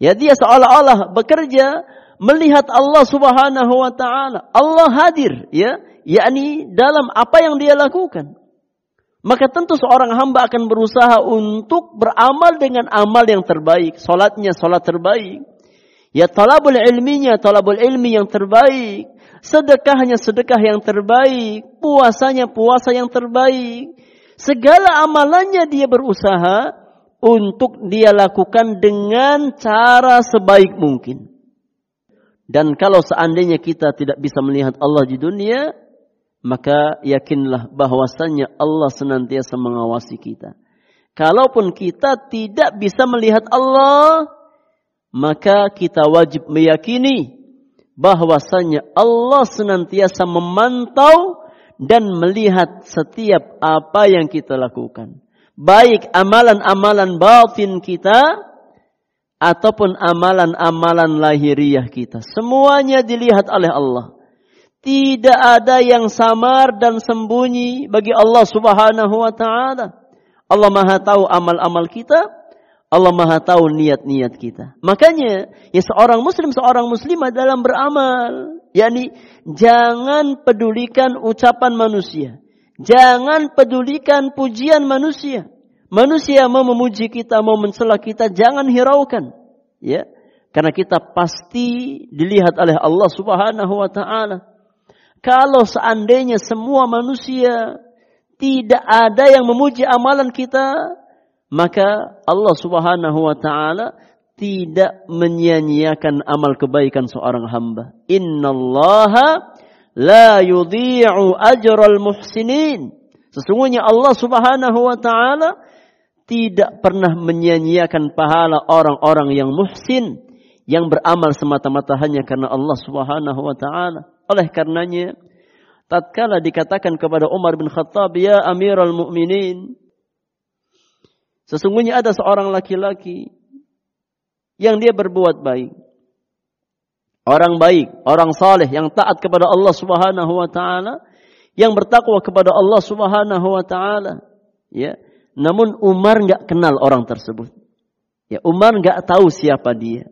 ya dia seolah-olah bekerja melihat Allah Subhanahu wa taala. Allah hadir ya, yakni dalam apa yang dia lakukan. Maka tentu seorang hamba akan berusaha untuk beramal dengan amal yang terbaik. Salatnya salat terbaik. Ya talabul ilminya talabul ilmi yang terbaik. Sedekahnya sedekah yang terbaik. Puasanya puasa yang terbaik. Segala amalannya dia berusaha untuk dia lakukan dengan cara sebaik mungkin. Dan kalau seandainya kita tidak bisa melihat Allah di dunia, maka yakinlah bahwasannya Allah senantiasa mengawasi kita. Kalaupun kita tidak bisa melihat Allah, maka kita wajib meyakini bahwasannya Allah senantiasa memantau dan melihat setiap apa yang kita lakukan. Baik amalan-amalan batin kita ataupun amalan-amalan lahiriah kita. Semuanya dilihat oleh Allah. Tidak ada yang samar dan sembunyi bagi Allah Subhanahu wa taala. Allah Maha tahu amal-amal kita. Allah Maha tahu niat-niat kita. Makanya, ya seorang muslim, seorang muslimah dalam beramal, yakni jangan pedulikan ucapan manusia. Jangan pedulikan pujian manusia. Manusia mau memuji kita, mau mencela kita, jangan hiraukan. Ya. Karena kita pasti dilihat oleh Allah Subhanahu wa taala. Kalau seandainya semua manusia tidak ada yang memuji amalan kita, maka Allah Subhanahu wa taala tidak menyia-nyiakan amal kebaikan seorang hamba. Innallaha la yudhi'u ajral muhsinin. Sesungguhnya Allah Subhanahu wa taala tidak pernah menyia-nyiakan pahala orang-orang yang muhsin yang beramal semata-mata hanya karena Allah Subhanahu wa taala. Oleh karenanya tatkala dikatakan kepada Umar bin Khattab, "Ya Amirul Mukminin," sesungguhnya ada seorang laki-laki yang dia berbuat baik. Orang baik, orang saleh yang taat kepada Allah Subhanahu wa taala, yang bertakwa kepada Allah Subhanahu wa taala, ya namun Umar nggak kenal orang tersebut. Ya, Umar nggak tahu siapa dia.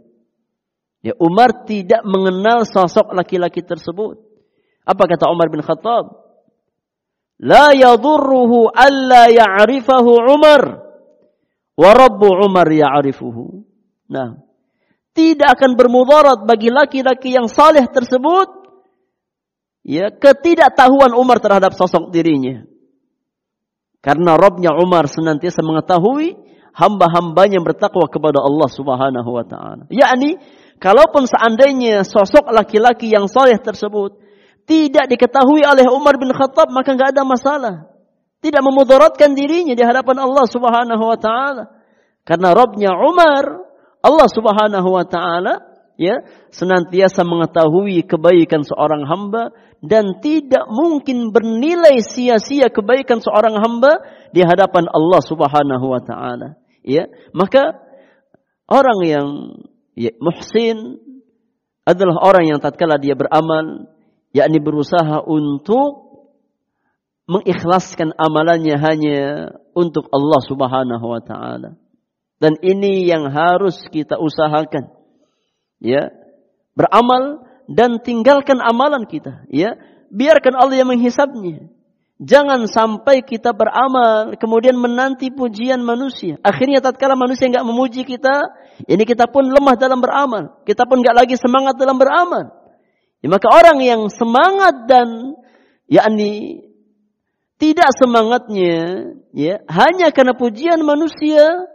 Ya, Umar tidak mengenal sosok laki-laki tersebut. Apa kata Umar bin Khattab? La yadurruhu alla ya'rifahu Umar. Wa Rabbu Umar ya'rifuhu. Nah, tidak akan bermudarat bagi laki-laki yang saleh tersebut ya ketidaktahuan Umar terhadap sosok dirinya. Karena Robnya Umar senantiasa mengetahui hamba-hambanya bertakwa kepada Allah Subhanahu wa taala. Yakni kalaupun seandainya sosok laki-laki yang soleh tersebut tidak diketahui oleh Umar bin Khattab maka nggak ada masalah. Tidak memudaratkan dirinya di hadapan Allah Subhanahu wa taala. Karena Robnya Umar, Allah Subhanahu wa taala ya senantiasa mengetahui kebaikan seorang hamba dan tidak mungkin bernilai sia-sia kebaikan seorang hamba di hadapan Allah Subhanahu wa taala. Ya, maka orang yang ya, muhsin adalah orang yang tatkala dia beramal, yakni berusaha untuk mengikhlaskan amalannya hanya untuk Allah Subhanahu wa taala. Dan ini yang harus kita usahakan. Ya. Beramal dan tinggalkan amalan kita, ya. Biarkan Allah yang menghisapnya. Jangan sampai kita beramal kemudian menanti pujian manusia. Akhirnya tatkala manusia nggak memuji kita, ini kita pun lemah dalam beramal. Kita pun nggak lagi semangat dalam beramal. Ya, maka orang yang semangat dan yakni tidak semangatnya ya hanya karena pujian manusia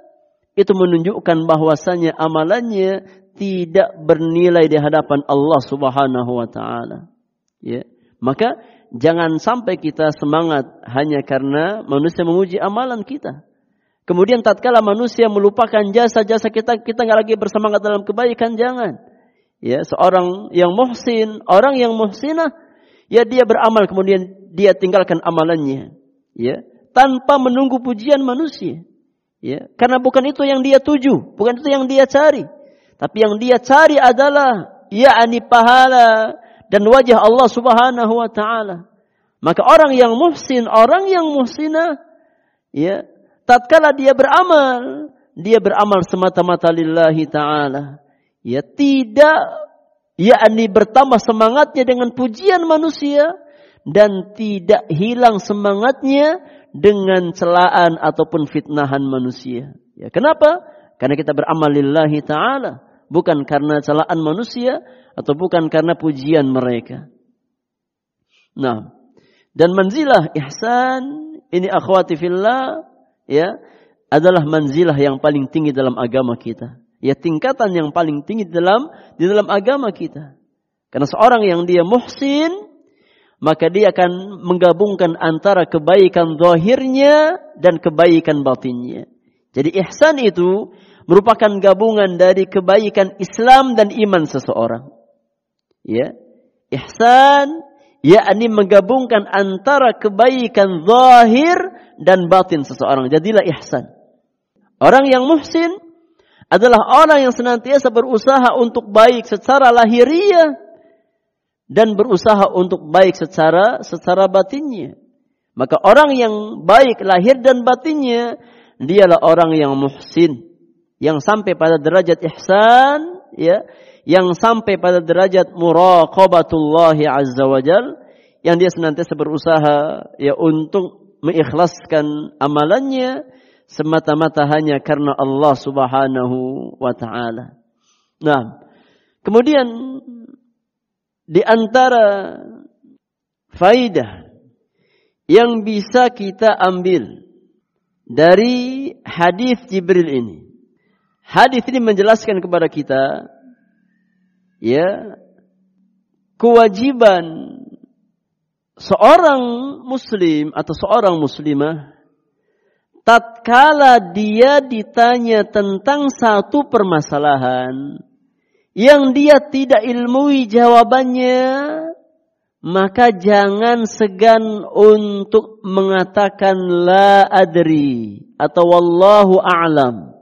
itu menunjukkan bahwasanya amalannya tidak bernilai di hadapan Allah Subhanahu wa taala. Ya. Maka jangan sampai kita semangat hanya karena manusia memuji amalan kita. Kemudian tatkala manusia melupakan jasa-jasa kita, kita nggak lagi bersemangat dalam kebaikan, jangan. Ya, seorang yang muhsin, orang yang muhsinah, ya dia beramal kemudian dia tinggalkan amalannya, ya, tanpa menunggu pujian manusia. Ya, karena bukan itu yang dia tuju, bukan itu yang dia cari. Tapi yang dia cari adalah yakni pahala dan wajah Allah Subhanahu wa taala. Maka orang yang muhsin, orang yang muhsinah, ya, tatkala dia beramal, dia beramal semata-mata lillahi taala ya tidak yakni bertambah semangatnya dengan pujian manusia dan tidak hilang semangatnya dengan celaan ataupun fitnahan manusia. Ya, kenapa? Karena kita beramal lillahi taala, bukan karena celaan manusia atau bukan karena pujian mereka. Nah, dan manzilah ihsan ini akhwati fillah ya adalah manzilah yang paling tinggi dalam agama kita ya tingkatan yang paling tinggi di dalam di dalam agama kita. Karena seorang yang dia muhsin, maka dia akan menggabungkan antara kebaikan zahirnya dan kebaikan batinnya. Jadi ihsan itu merupakan gabungan dari kebaikan Islam dan iman seseorang. Ya. Ihsan yakni menggabungkan antara kebaikan zahir dan batin seseorang. Jadilah ihsan. Orang yang muhsin adalah orang yang senantiasa berusaha untuk baik secara lahiriah dan berusaha untuk baik secara secara batinnya. Maka orang yang baik lahir dan batinnya dialah orang yang muhsin, yang sampai pada derajat ihsan, ya, yang sampai pada derajat muraqabatullah azza wajal, yang dia senantiasa berusaha ya untuk mengikhlaskan amalannya semata-mata hanya karena Allah Subhanahu wa taala. Nah, kemudian di antara faidah yang bisa kita ambil dari hadis Jibril ini. Hadis ini menjelaskan kepada kita ya kewajiban seorang muslim atau seorang muslimah tatkala dia ditanya tentang satu permasalahan yang dia tidak ilmui jawabannya, maka jangan segan untuk mengatakan la adri atau wallahu a'lam.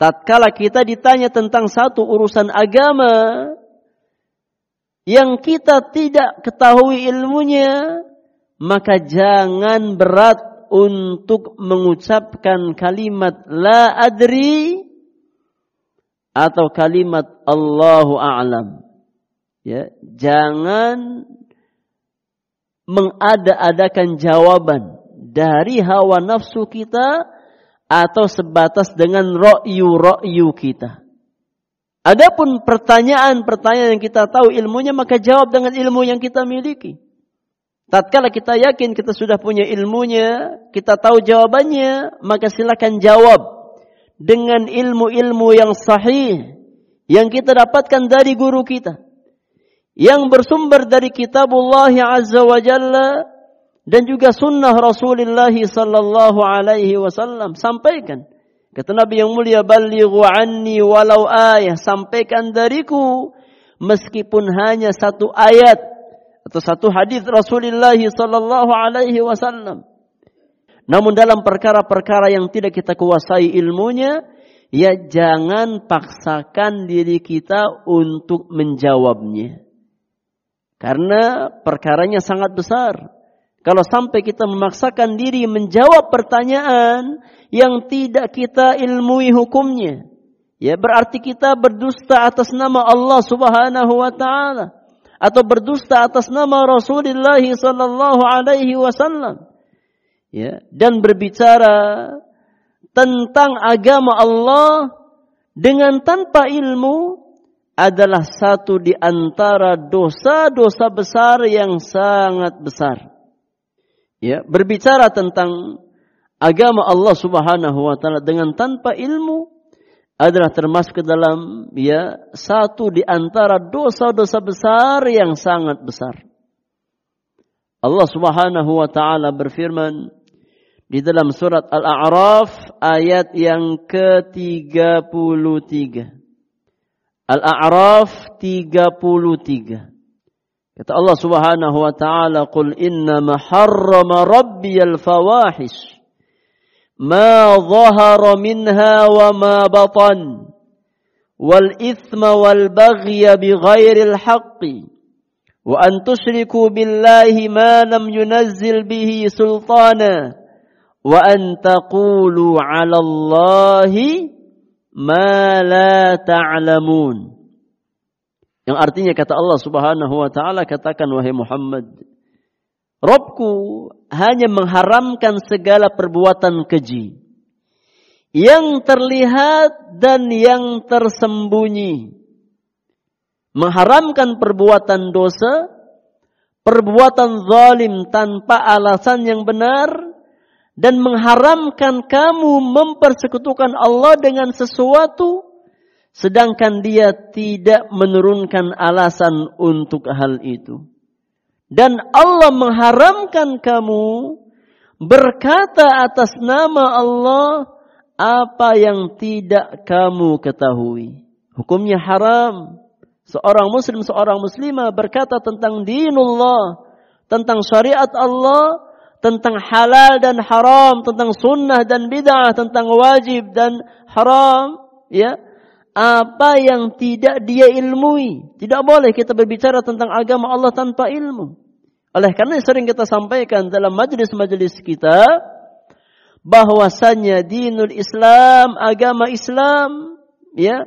Tatkala kita ditanya tentang satu urusan agama yang kita tidak ketahui ilmunya, maka jangan berat untuk mengucapkan kalimat la adri atau kalimat Allahu a'lam. Ya, jangan mengada-adakan jawaban dari hawa nafsu kita atau sebatas dengan ro'yu-ro'yu kita. Adapun pertanyaan-pertanyaan yang kita tahu ilmunya maka jawab dengan ilmu yang kita miliki. Tatkala kita yakin kita sudah punya ilmunya, kita tahu jawabannya, maka silakan jawab dengan ilmu-ilmu yang sahih yang kita dapatkan dari guru kita. Yang bersumber dari kitabullah azza wa jalla dan juga sunnah Rasulullah sallallahu alaihi wasallam. Sampaikan. Kata Nabi yang mulia, "Ballighu anni walau ayah." Sampaikan dariku meskipun hanya satu ayat atau satu hadis Rasulullah sallallahu alaihi wasallam. Namun dalam perkara-perkara yang tidak kita kuasai ilmunya, ya jangan paksakan diri kita untuk menjawabnya. Karena perkaranya sangat besar. Kalau sampai kita memaksakan diri menjawab pertanyaan yang tidak kita ilmui hukumnya, ya berarti kita berdusta atas nama Allah Subhanahu wa taala atau berdusta atas nama Rasulullah sallallahu alaihi wasallam. Ya, dan berbicara tentang agama Allah dengan tanpa ilmu adalah satu di antara dosa-dosa besar yang sangat besar ya berbicara tentang agama Allah Subhanahu wa taala dengan tanpa ilmu adalah termasuk ke dalam ya satu di antara dosa-dosa besar yang sangat besar. Allah Subhanahu wa taala berfirman di dalam surat Al-A'raf ayat yang ke-33. Al-A'raf 33. Kata Allah Subhanahu wa taala, "Qul inna ma harrama rabbi al-fawahish ma dhahara minha wa ma batan wal ithma wal baghya bighairi al-haqqi wa an tushriku billahi ma lam yunazzil bihi sultana wa an taqulu 'ala Allahi ma la ta'lamun." Yang artinya kata Allah Subhanahu wa taala katakan wahai Muhammad, Robku hanya mengharamkan segala perbuatan keji yang terlihat dan yang tersembunyi. Mengharamkan perbuatan dosa, perbuatan zalim tanpa alasan yang benar, dan mengharamkan kamu mempersekutukan Allah dengan sesuatu sedangkan dia tidak menurunkan alasan untuk hal itu. Dan Allah mengharamkan kamu berkata atas nama Allah apa yang tidak kamu ketahui. Hukumnya haram. Seorang muslim, seorang muslimah berkata tentang dinullah, tentang syariat Allah, tentang halal dan haram, tentang sunnah dan bid'ah, tentang wajib dan haram, ya apa yang tidak dia ilmui. Tidak boleh kita berbicara tentang agama Allah tanpa ilmu. Oleh karena sering kita sampaikan dalam majelis-majelis kita bahwasannya dinul Islam, agama Islam, ya,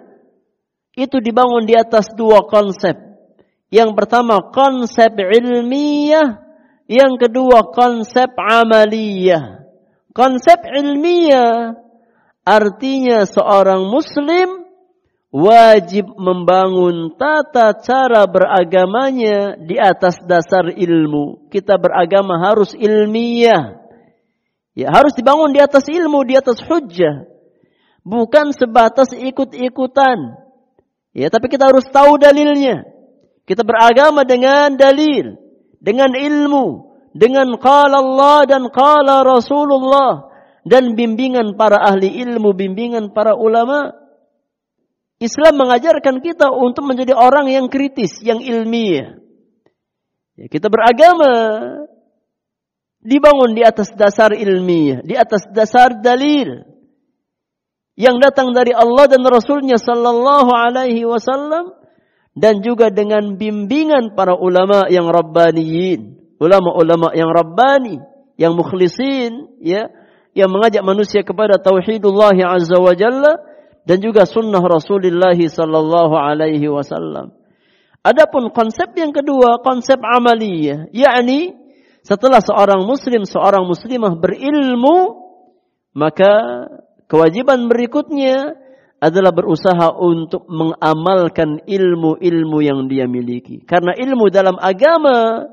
itu dibangun di atas dua konsep. Yang pertama konsep ilmiah, yang kedua konsep amaliyah. Konsep ilmiah artinya seorang muslim wajib membangun tata cara beragamanya di atas dasar ilmu. Kita beragama harus ilmiah. Ya, harus dibangun di atas ilmu, di atas hujjah. Bukan sebatas ikut-ikutan. Ya, tapi kita harus tahu dalilnya. Kita beragama dengan dalil, dengan ilmu, dengan qala Allah dan qala Rasulullah dan bimbingan para ahli ilmu, bimbingan para ulama. Islam mengajarkan kita untuk menjadi orang yang kritis, yang ilmiah. Ya, kita beragama dibangun di atas dasar ilmiah, di atas dasar dalil yang datang dari Allah dan Rasulnya Sallallahu Alaihi Wasallam dan juga dengan bimbingan para ulama yang rabbaniyin, ulama-ulama yang rabbani, yang mukhlisin, ya, yang mengajak manusia kepada tauhidullah azza wa jalla dan juga sunnah Rasulullah sallallahu alaihi wasallam. Adapun konsep yang kedua, konsep amaliyah, yakni setelah seorang muslim, seorang muslimah berilmu, maka kewajiban berikutnya adalah berusaha untuk mengamalkan ilmu-ilmu yang dia miliki. Karena ilmu dalam agama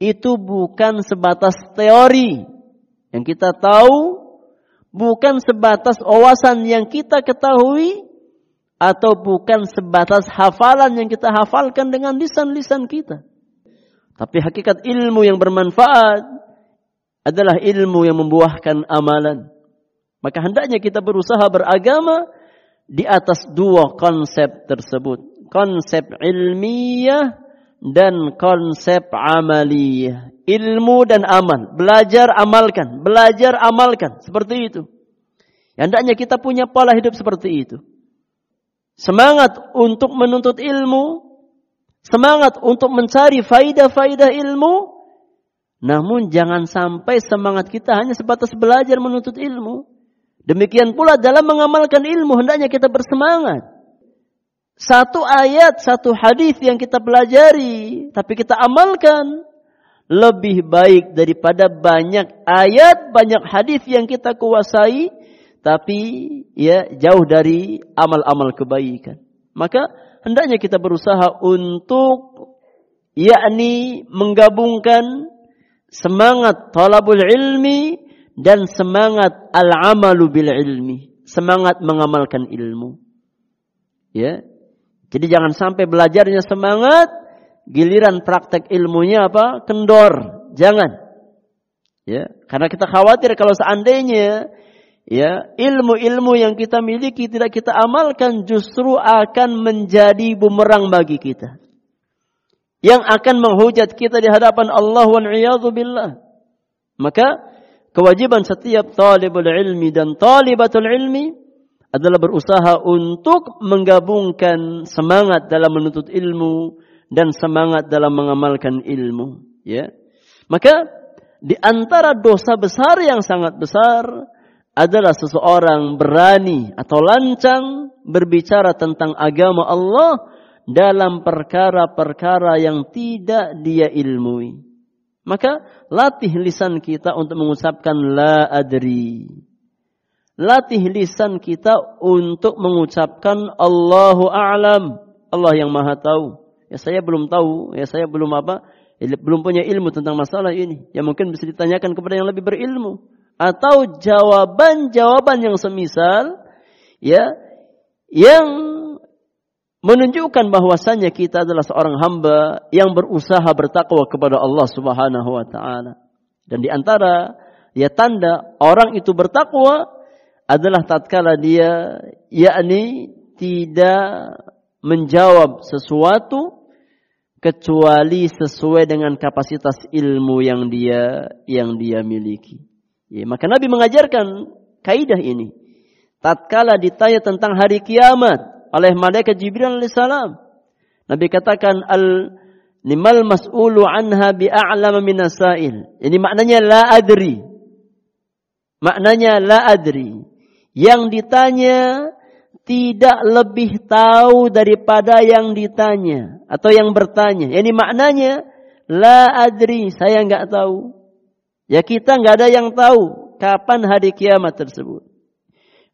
itu bukan sebatas teori yang kita tahu bukan sebatas wawasan yang kita ketahui atau bukan sebatas hafalan yang kita hafalkan dengan lisan-lisan kita. Tapi hakikat ilmu yang bermanfaat adalah ilmu yang membuahkan amalan. Maka hendaknya kita berusaha beragama di atas dua konsep tersebut. Konsep ilmiah dan konsep amaliyah. Ilmu dan amal. Belajar amalkan. Belajar amalkan. Seperti itu. Hendaknya kita punya pola hidup seperti itu. Semangat untuk menuntut ilmu, semangat untuk mencari faidah-faidah ilmu, namun jangan sampai semangat kita hanya sebatas belajar menuntut ilmu. Demikian pula dalam mengamalkan ilmu hendaknya kita bersemangat. Satu ayat, satu hadis yang kita pelajari, tapi kita amalkan lebih baik daripada banyak ayat, banyak hadis yang kita kuasai tapi ya jauh dari amal-amal kebaikan. Maka hendaknya kita berusaha untuk yakni menggabungkan semangat talabul ilmi dan semangat al-amalu bil ilmi, semangat mengamalkan ilmu. Ya. Jadi jangan sampai belajarnya semangat, giliran praktek ilmunya apa? kendor. Jangan. Ya, karena kita khawatir kalau seandainya ya ilmu-ilmu yang kita miliki tidak kita amalkan justru akan menjadi bumerang bagi kita yang akan menghujat kita di hadapan Allah wa billah maka kewajiban setiap talibul ilmi dan talibatul ilmi adalah berusaha untuk menggabungkan semangat dalam menuntut ilmu dan semangat dalam mengamalkan ilmu ya maka di antara dosa besar yang sangat besar adalah seseorang berani atau lancang berbicara tentang agama Allah dalam perkara-perkara yang tidak dia ilmui. Maka latih lisan kita untuk mengucapkan la adri. Latih lisan kita untuk mengucapkan Allahu a'lam. Allah yang maha tahu. Ya saya belum tahu, ya saya belum apa, ya, belum punya ilmu tentang masalah ini. Ya mungkin bisa ditanyakan kepada yang lebih berilmu atau jawaban-jawaban yang semisal ya yang menunjukkan bahwasanya kita adalah seorang hamba yang berusaha bertakwa kepada Allah Subhanahu wa taala. Dan di antara ya tanda orang itu bertakwa adalah tatkala dia yakni tidak menjawab sesuatu kecuali sesuai dengan kapasitas ilmu yang dia yang dia miliki. Ya, maka Nabi mengajarkan kaidah ini. Tatkala ditanya tentang hari kiamat oleh malaikat Jibril alaihissalam, Nabi katakan al limal mas'ulu anha bi'a'lama minasail. Ini maknanya la adri. Maknanya la adri. Yang ditanya tidak lebih tahu daripada yang ditanya atau yang bertanya. Ini maknanya la adri, saya enggak tahu. Ya kita nggak ada yang tahu kapan hari kiamat tersebut.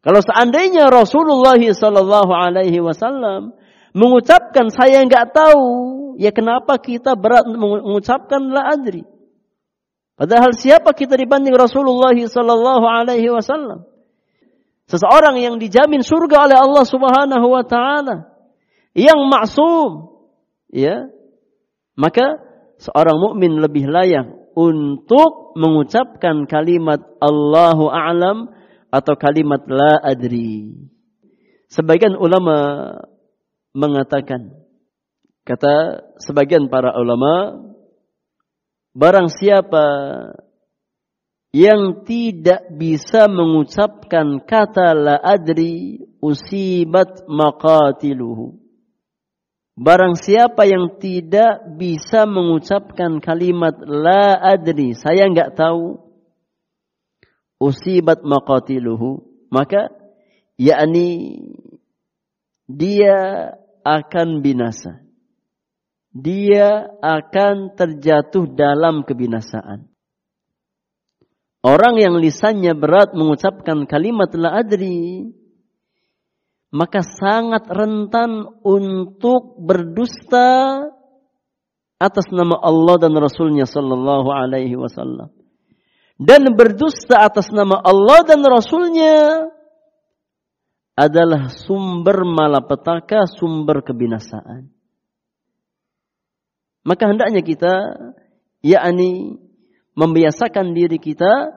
Kalau seandainya Rasulullah Sallallahu Alaihi Wasallam mengucapkan saya nggak tahu, ya kenapa kita berat mengucapkan la adri? Padahal siapa kita dibanding Rasulullah Sallallahu Alaihi Wasallam? Seseorang yang dijamin surga oleh Allah Subhanahu Wa Taala, yang maksum, ya, maka seorang mukmin lebih layak untuk mengucapkan kalimat Allahu a'lam atau kalimat la adri. Sebagian ulama mengatakan kata sebagian para ulama barang siapa yang tidak bisa mengucapkan kata la adri usibat maqatiluhu Barang siapa yang tidak bisa mengucapkan kalimat la adri, saya enggak tahu, usibat maqatiluhu, maka yakni dia akan binasa. Dia akan terjatuh dalam kebinasaan. Orang yang lisannya berat mengucapkan kalimat la adri, maka sangat rentan untuk berdusta atas nama Allah dan Rasulnya Sallallahu Alaihi Wasallam. Dan berdusta atas nama Allah dan Rasulnya adalah sumber malapetaka, sumber kebinasaan. Maka hendaknya kita, yakni membiasakan diri kita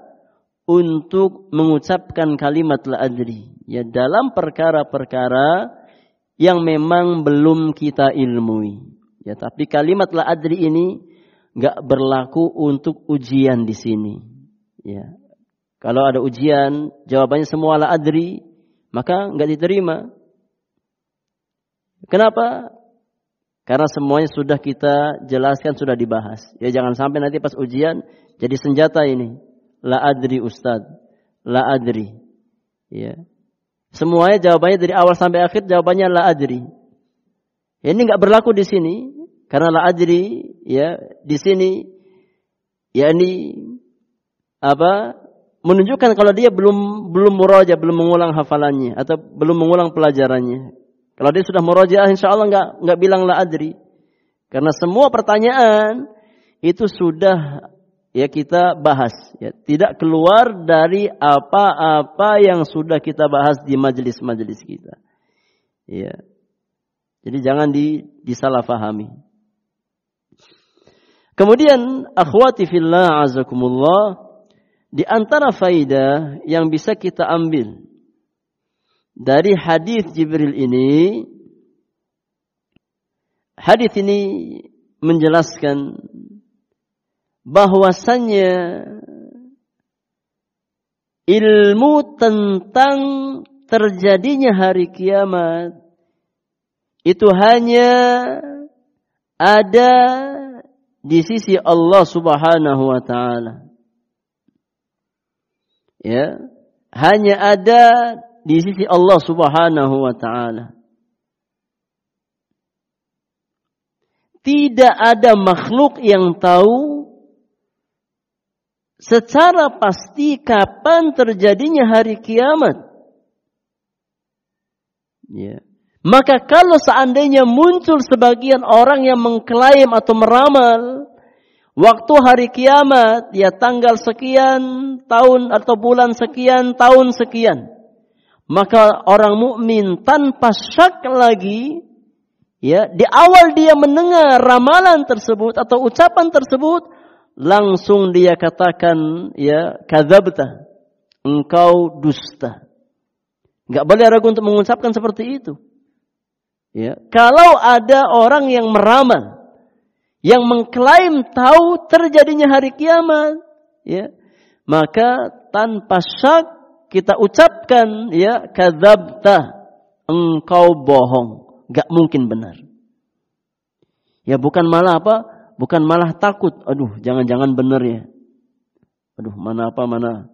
untuk mengucapkan kalimat la adri ya dalam perkara-perkara yang memang belum kita ilmui ya tapi kalimat la adri ini nggak berlaku untuk ujian di sini ya Kalau ada ujian, jawabannya semua la adri, maka nggak diterima. Kenapa? Karena semuanya sudah kita jelaskan, sudah dibahas. Ya jangan sampai nanti pas ujian jadi senjata ini. La adri ustad. La adri. Ya. Semuanya jawabannya dari awal sampai akhir jawabannya la adri. Ya, ini nggak berlaku di sini karena la adri ya di sini ya ini apa menunjukkan kalau dia belum belum muraja, belum mengulang hafalannya atau belum mengulang pelajarannya. Kalau dia sudah muraja, insya Allah nggak nggak bilang la adri. Karena semua pertanyaan itu sudah ya kita bahas, ya tidak keluar dari apa-apa yang sudah kita bahas di majelis-majelis kita. Ya. Jadi jangan di, disalahfahami. Kemudian akhwati fillah azakumullah di antara faidah yang bisa kita ambil dari hadis Jibril ini hadis ini menjelaskan bahwasannya ilmu tentang terjadinya hari kiamat itu hanya ada di sisi Allah Subhanahu wa taala. Ya hanya ada di sisi Allah Subhanahu wa taala. Tidak ada makhluk yang tahu secara pasti kapan terjadinya hari kiamat. Ya. Maka kalau seandainya muncul sebagian orang yang mengklaim atau meramal Waktu hari kiamat, ya tanggal sekian, tahun atau bulan sekian, tahun sekian. Maka orang mukmin tanpa syak lagi, ya di awal dia mendengar ramalan tersebut atau ucapan tersebut, langsung dia katakan, ya kadzabta, engkau dusta. Gak boleh ragu untuk mengucapkan seperti itu. Ya, kalau ada orang yang meramal, yang mengklaim tahu terjadinya hari kiamat, ya, maka tanpa syak kita ucapkan ya kadzabta engkau bohong, gak mungkin benar. Ya bukan malah apa? Bukan malah takut. Aduh, jangan-jangan benar ya. Aduh, mana apa mana.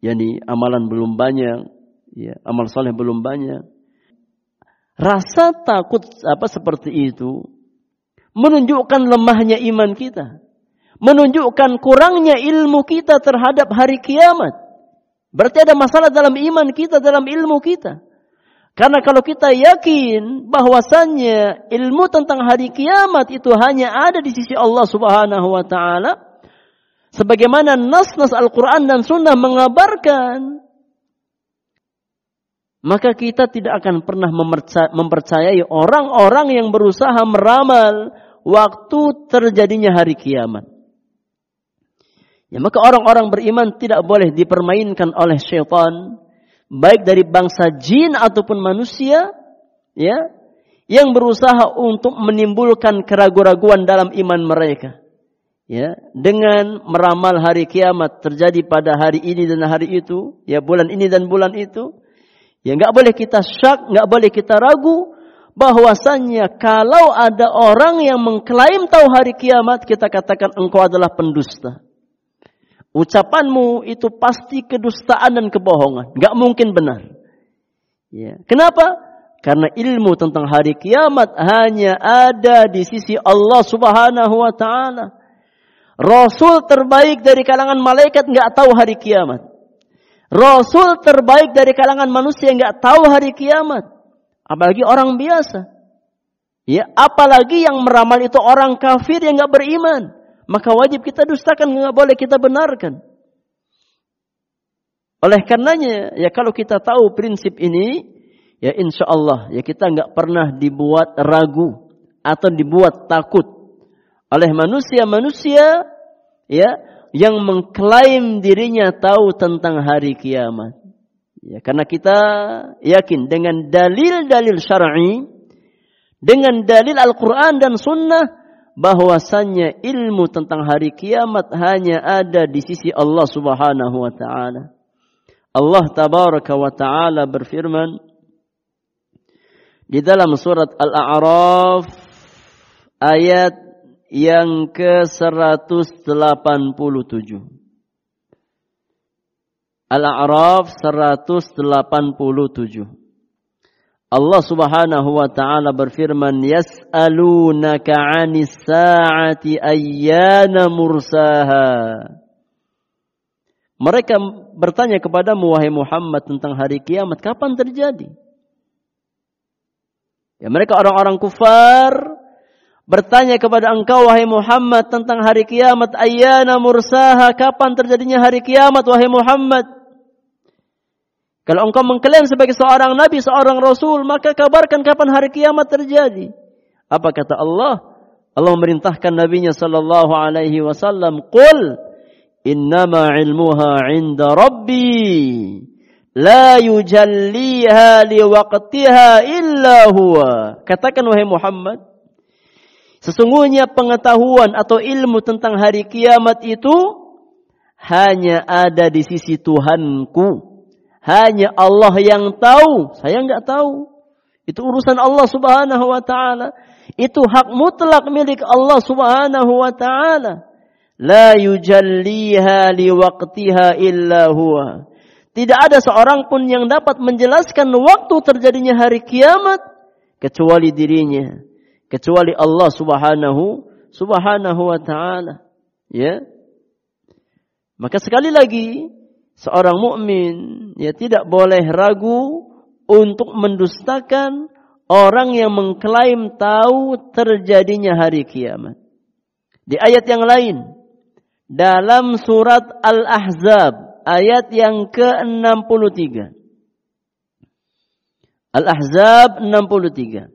Yani amalan belum banyak, ya, amal soleh belum banyak. Rasa takut apa seperti itu menunjukkan lemahnya iman kita, menunjukkan kurangnya ilmu kita terhadap hari kiamat. Berarti ada masalah dalam iman kita, dalam ilmu kita. Karena kalau kita yakin bahwasannya ilmu tentang hari kiamat itu hanya ada di sisi Allah Subhanahu wa taala, sebagaimana nas-nas Al-Qur'an dan Sunnah mengabarkan, maka kita tidak akan pernah mempercayai orang-orang yang berusaha meramal waktu terjadinya hari kiamat. Ya, maka orang-orang beriman tidak boleh dipermainkan oleh syaitan, baik dari bangsa jin ataupun manusia, ya, yang berusaha untuk menimbulkan keraguan-raguan dalam iman mereka. Ya, dengan meramal hari kiamat terjadi pada hari ini dan hari itu, ya bulan ini dan bulan itu, ya nggak boleh kita syak, nggak boleh kita ragu, bahwasannya kalau ada orang yang mengklaim tahu hari kiamat, kita katakan engkau adalah pendusta. Ucapanmu itu pasti kedustaan dan kebohongan. Gak mungkin benar. Ya. Kenapa? Karena ilmu tentang hari kiamat hanya ada di sisi Allah subhanahu wa ta'ala. Rasul terbaik dari kalangan malaikat nggak tahu hari kiamat. Rasul terbaik dari kalangan manusia nggak tahu hari kiamat. Apalagi orang biasa. Ya, apalagi yang meramal itu orang kafir yang nggak beriman. Maka wajib kita dustakan, nggak boleh kita benarkan. Oleh karenanya, ya kalau kita tahu prinsip ini, ya insya Allah, ya kita nggak pernah dibuat ragu atau dibuat takut oleh manusia-manusia, ya yang mengklaim dirinya tahu tentang hari kiamat. Ya, karena kita yakin dengan dalil-dalil syar'i, dengan dalil Al-Quran dan Sunnah, bahwasannya ilmu tentang hari kiamat hanya ada di sisi Allah Subhanahu wa Ta'ala. Allah tabaraka wa taala berfirman di dalam surat Al-A'raf ayat yang ke-187. Al-A'raf 187. Allah Subhanahu wa taala berfirman yas'alunaka 'anis sa'ati ayyana mursaha Mereka bertanya kepadamu wahai Muhammad tentang hari kiamat kapan terjadi? Ya mereka orang-orang kufar bertanya kepada engkau wahai Muhammad tentang hari kiamat ayyana mursaha kapan terjadinya hari kiamat wahai Muhammad? Kalau engkau mengklaim sebagai seorang nabi, seorang rasul, maka kabarkan kapan hari kiamat terjadi. Apa kata Allah? Allah memerintahkan nabinya sallallahu alaihi wasallam, "Qul innama ilmuha 'inda rabbi la yujalliha liwaqtiha illa huwa katakan wahai Muhammad sesungguhnya pengetahuan atau ilmu tentang hari kiamat itu hanya ada di sisi Tuhanku hanya Allah yang tahu saya enggak tahu itu urusan Allah Subhanahu wa taala itu hak mutlak milik Allah Subhanahu wa taala La yujalliha liwaqtiha illa huwa. Tidak ada seorang pun yang dapat menjelaskan waktu terjadinya hari kiamat kecuali dirinya, kecuali Allah Subhanahu Subhanahu wa taala. Ya. Maka sekali lagi seorang mukmin ya tidak boleh ragu untuk mendustakan orang yang mengklaim tahu terjadinya hari kiamat. Di ayat yang lain dalam surat Al-Ahzab ayat yang ke-63. Al-Ahzab 63.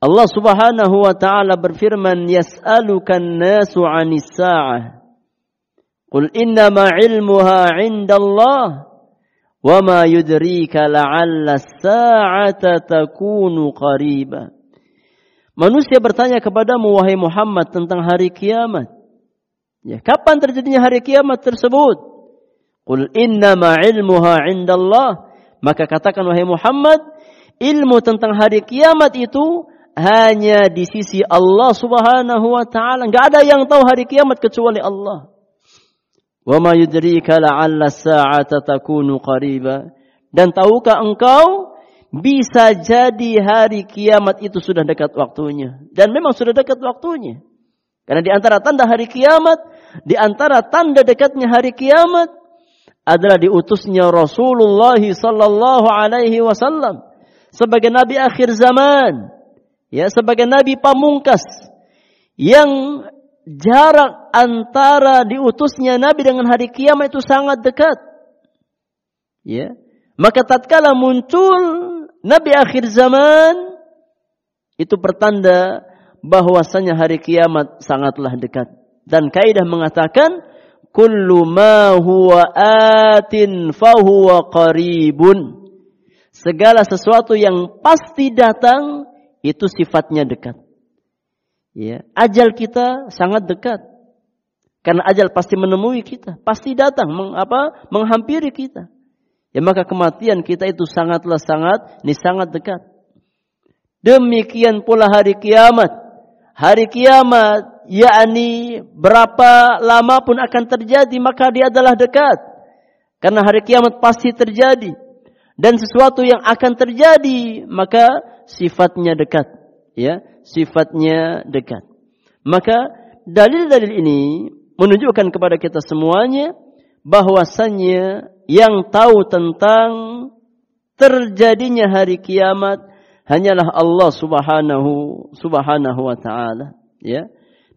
Allah Subhanahu wa taala berfirman yas'alukan nasu 'anis sa'ah. Qul innama 'ilmuha 'indallah wa ma yudrika la'alla as-sa'ata takunu. Manusia bertanya kepadamu wahai Muhammad tentang hari kiamat. Ya, kapan terjadinya hari kiamat tersebut? Qul innama ilmuha indallah. Maka katakan wahai Muhammad, ilmu tentang hari kiamat itu hanya di sisi Allah Subhanahu wa taala. Enggak ada yang tahu hari kiamat kecuali Allah. Wa ma yudrika la'alla as-sa'ata takunu qariba. Dan tahukah engkau bisa jadi hari kiamat itu sudah dekat waktunya. Dan memang sudah dekat waktunya. Karena di antara tanda hari kiamat, di antara tanda dekatnya hari kiamat adalah diutusnya Rasulullah sallallahu alaihi wasallam sebagai nabi akhir zaman, ya sebagai nabi pamungkas yang jarak antara diutusnya nabi dengan hari kiamat itu sangat dekat. Ya. Maka tatkala muncul nabi akhir zaman itu pertanda bahwasanya hari kiamat sangatlah dekat. Dan kaidah mengatakan kullu ma huwa atin fahuwa qaribun. Segala sesuatu yang pasti datang itu sifatnya dekat. Ya, ajal kita sangat dekat. Karena ajal pasti menemui kita, pasti datang meng, apa? menghampiri kita. Ya maka kematian kita itu sangatlah sangat ini sangat dekat. Demikian pula hari kiamat hari kiamat, yakni berapa lama pun akan terjadi, maka dia adalah dekat. Karena hari kiamat pasti terjadi. Dan sesuatu yang akan terjadi, maka sifatnya dekat. Ya, sifatnya dekat. Maka dalil-dalil ini menunjukkan kepada kita semuanya bahwasannya yang tahu tentang terjadinya hari kiamat hanyalah Allah Subhanahu Subhanahu wa taala ya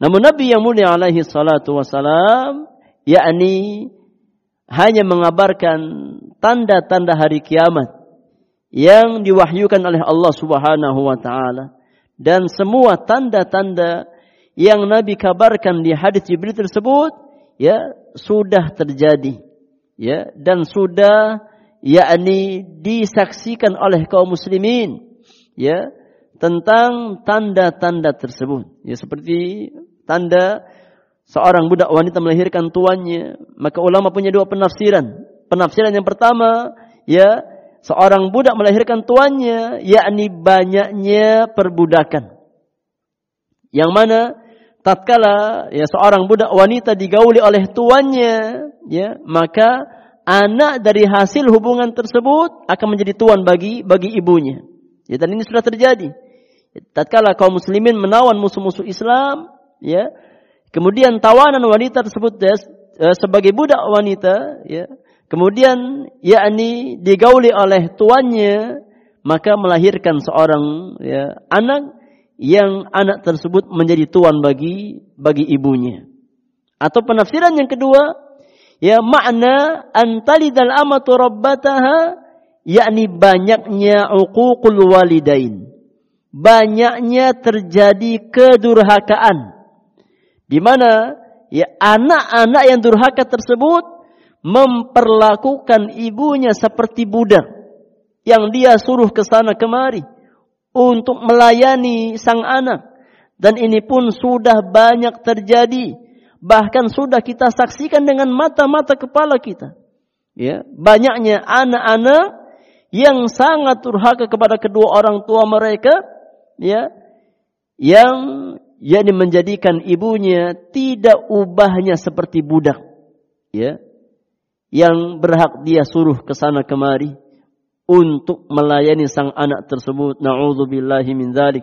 namun Nabi yang mulia alaihi salatu wasalam yakni hanya mengabarkan tanda-tanda hari kiamat yang diwahyukan oleh Allah Subhanahu wa taala dan semua tanda-tanda yang Nabi kabarkan di hadis Jibril tersebut ya sudah terjadi ya dan sudah yakni disaksikan oleh kaum muslimin ya tentang tanda-tanda tersebut. Ya seperti tanda seorang budak wanita melahirkan tuannya, maka ulama punya dua penafsiran. penafsiran yang pertama, ya, seorang budak melahirkan tuannya, yakni banyaknya perbudakan. Yang mana tatkala ya seorang budak wanita digauli oleh tuannya, ya, maka anak dari hasil hubungan tersebut akan menjadi tuan bagi bagi ibunya. Ya, dan ini sudah terjadi. Tatkala kaum muslimin menawan musuh-musuh Islam, ya, kemudian tawanan wanita tersebut ya, Eh, sebagai budak wanita, ya, kemudian yakni digauli oleh tuannya, maka melahirkan seorang ya, anak yang anak tersebut menjadi tuan bagi bagi ibunya. Atau penafsiran yang kedua, ya makna antalidal amatu rabbataha yakni banyaknya uququl walidain. Banyaknya terjadi kedurhakaan. Di mana ya anak-anak yang durhaka tersebut memperlakukan ibunya seperti budak yang dia suruh ke sana kemari untuk melayani sang anak. Dan ini pun sudah banyak terjadi. Bahkan sudah kita saksikan dengan mata-mata kepala kita. Ya banyaknya anak-anak yang sangat durhaka kepada kedua orang tua mereka ya yang yakni menjadikan ibunya tidak ubahnya seperti budak ya yang berhak dia suruh ke sana kemari untuk melayani sang anak tersebut. Naudzubillahi min dzalik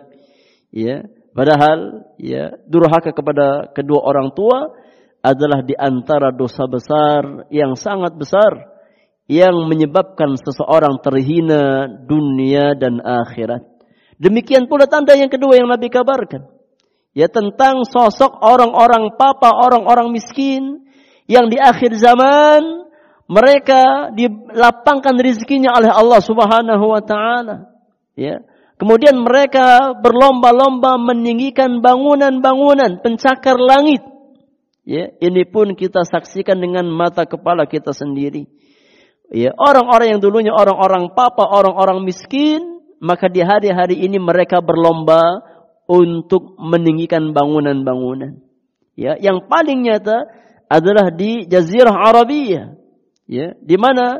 ya padahal ya durhaka kepada kedua orang tua adalah di antara dosa besar yang sangat besar yang menyebabkan seseorang terhina dunia dan akhirat. Demikian pula tanda yang kedua yang Nabi kabarkan. Ya tentang sosok orang-orang papa, orang-orang miskin yang di akhir zaman mereka dilapangkan rezekinya oleh Allah Subhanahu wa taala. Ya. Kemudian mereka berlomba-lomba meninggikan bangunan-bangunan pencakar langit. Ya, ini pun kita saksikan dengan mata kepala kita sendiri. Ya, orang-orang yang dulunya orang-orang papa, orang-orang miskin, maka di hari-hari ini mereka berlomba untuk meninggikan bangunan-bangunan. Ya, yang paling nyata adalah di Jazirah Arabia. Ya, di mana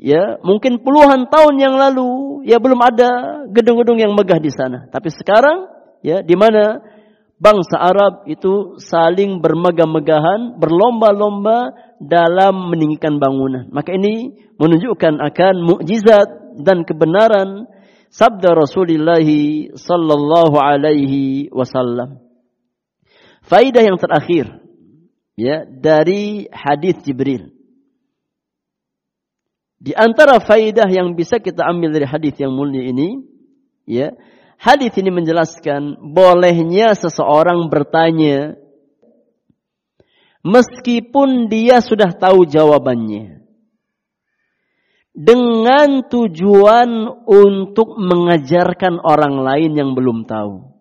ya mungkin puluhan tahun yang lalu ya belum ada gedung-gedung yang megah di sana. Tapi sekarang ya di mana bangsa Arab itu saling bermegah-megahan, berlomba-lomba dalam meninggikan bangunan. Maka ini menunjukkan akan mukjizat dan kebenaran sabda Rasulullah sallallahu alaihi wasallam. Faidah yang terakhir ya dari hadis Jibril. Di antara faidah yang bisa kita ambil dari hadis yang mulia ini, ya, hadis ini menjelaskan bolehnya seseorang bertanya meskipun dia sudah tahu jawabannya dengan tujuan untuk mengajarkan orang lain yang belum tahu.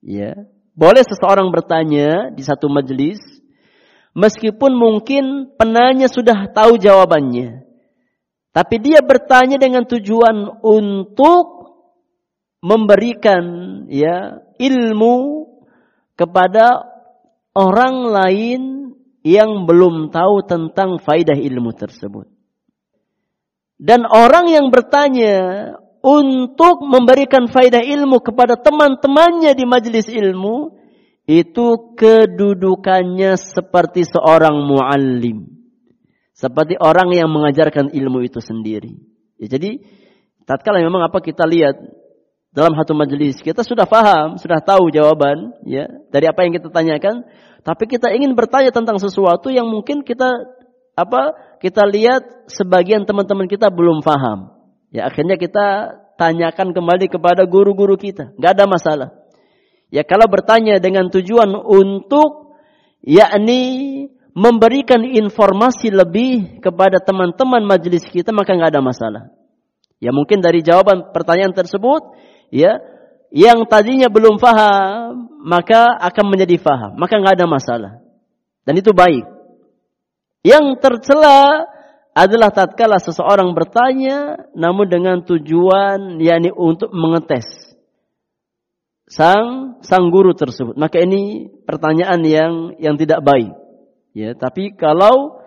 Ya, boleh seseorang bertanya di satu majelis meskipun mungkin penanya sudah tahu jawabannya. Tapi dia bertanya dengan tujuan untuk memberikan ya ilmu kepada orang lain yang belum tahu tentang faidah ilmu tersebut. Dan orang yang bertanya untuk memberikan faidah ilmu kepada teman-temannya di majelis ilmu, itu kedudukannya seperti seorang muallim. Seperti orang yang mengajarkan ilmu itu sendiri. Ya, jadi, tatkala memang apa kita lihat dalam satu majelis, kita sudah paham, sudah tahu jawaban ya dari apa yang kita tanyakan, tapi kita ingin bertanya tentang sesuatu yang mungkin kita apa kita lihat sebagian teman-teman kita belum paham. Ya akhirnya kita tanyakan kembali kepada guru-guru kita. Gak ada masalah. Ya kalau bertanya dengan tujuan untuk yakni memberikan informasi lebih kepada teman-teman majelis kita maka nggak ada masalah. Ya mungkin dari jawaban pertanyaan tersebut ya yang tadinya belum paham maka akan menjadi paham maka nggak ada masalah. Dan itu baik. Yang tercela adalah tatkala seseorang bertanya namun dengan tujuan yakni untuk mengetes sang sang guru tersebut. Maka ini pertanyaan yang yang tidak baik. Ya, tapi kalau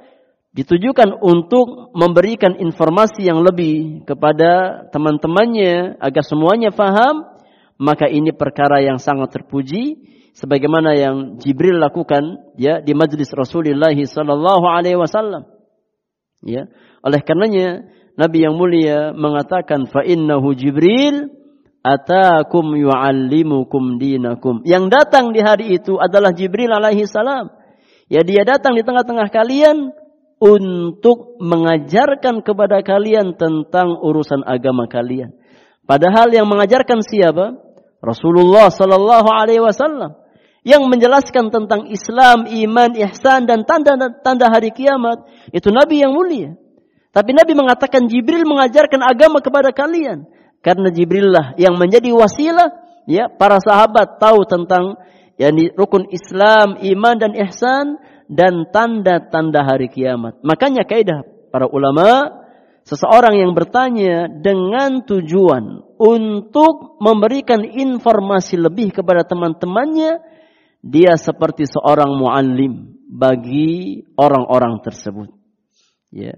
ditujukan untuk memberikan informasi yang lebih kepada teman-temannya agar semuanya faham, maka ini perkara yang sangat terpuji sebagaimana yang Jibril lakukan ya di majlis Rasulullah sallallahu alaihi wasallam. Ya. Oleh karenanya Nabi yang mulia mengatakan fa innahu Jibril atakum yuallimukum dinakum. Yang datang di hari itu adalah Jibril alaihi salam. Ya dia datang di tengah-tengah kalian untuk mengajarkan kepada kalian tentang urusan agama kalian. Padahal yang mengajarkan siapa? Rasulullah sallallahu alaihi wasallam yang menjelaskan tentang Islam, iman, ihsan dan tanda-tanda hari kiamat itu nabi yang mulia. Tapi Nabi mengatakan Jibril mengajarkan agama kepada kalian karena Jibril lah yang menjadi wasilah ya para sahabat tahu tentang yakni rukun Islam, iman dan ihsan dan tanda-tanda hari kiamat. Makanya kaidah para ulama, seseorang yang bertanya dengan tujuan untuk memberikan informasi lebih kepada teman-temannya, dia seperti seorang muallim bagi orang-orang tersebut. Ya.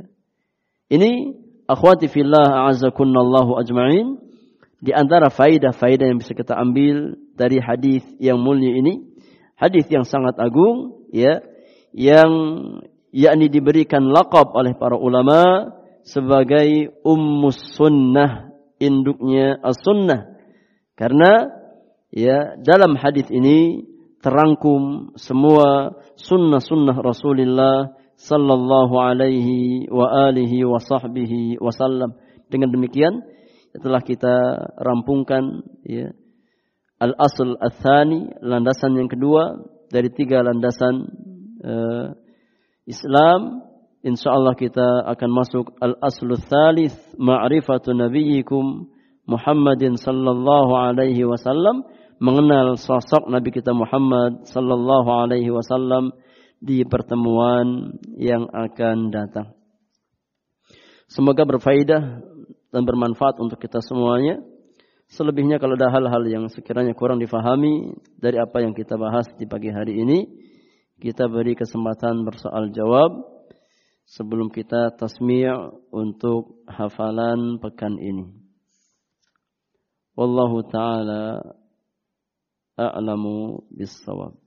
Ini akhwati fillah a'azakunallahu ajma'in di antara faidah-faidah yang bisa kita ambil dari hadis yang mulia ini, hadis yang sangat agung ya yang yakni diberikan lakab oleh para ulama sebagai ummus sunnah, induknya as-sunnah. Karena ya dalam hadis ini terangkum semua sunnah-sunnah Rasulullah sallallahu alaihi wa alihi wasallam. Dengan demikian telah kita rampungkan ya al-asl ats-tsani, landasan yang kedua dari tiga landasan uh, Islam, insyaallah kita akan masuk al-aslu thalith ma'rifatu nabiyyikum Muhammadin sallallahu alaihi wasallam mengenal sosok Nabi kita Muhammad sallallahu alaihi wasallam di pertemuan yang akan datang. Semoga berfaedah dan bermanfaat untuk kita semuanya. Selebihnya kalau ada hal-hal yang sekiranya kurang difahami dari apa yang kita bahas di pagi hari ini, kita beri kesempatan bersoal jawab sebelum kita tasmi' untuk hafalan pekan ini. Wallahu taala a'lamu bis-shawab.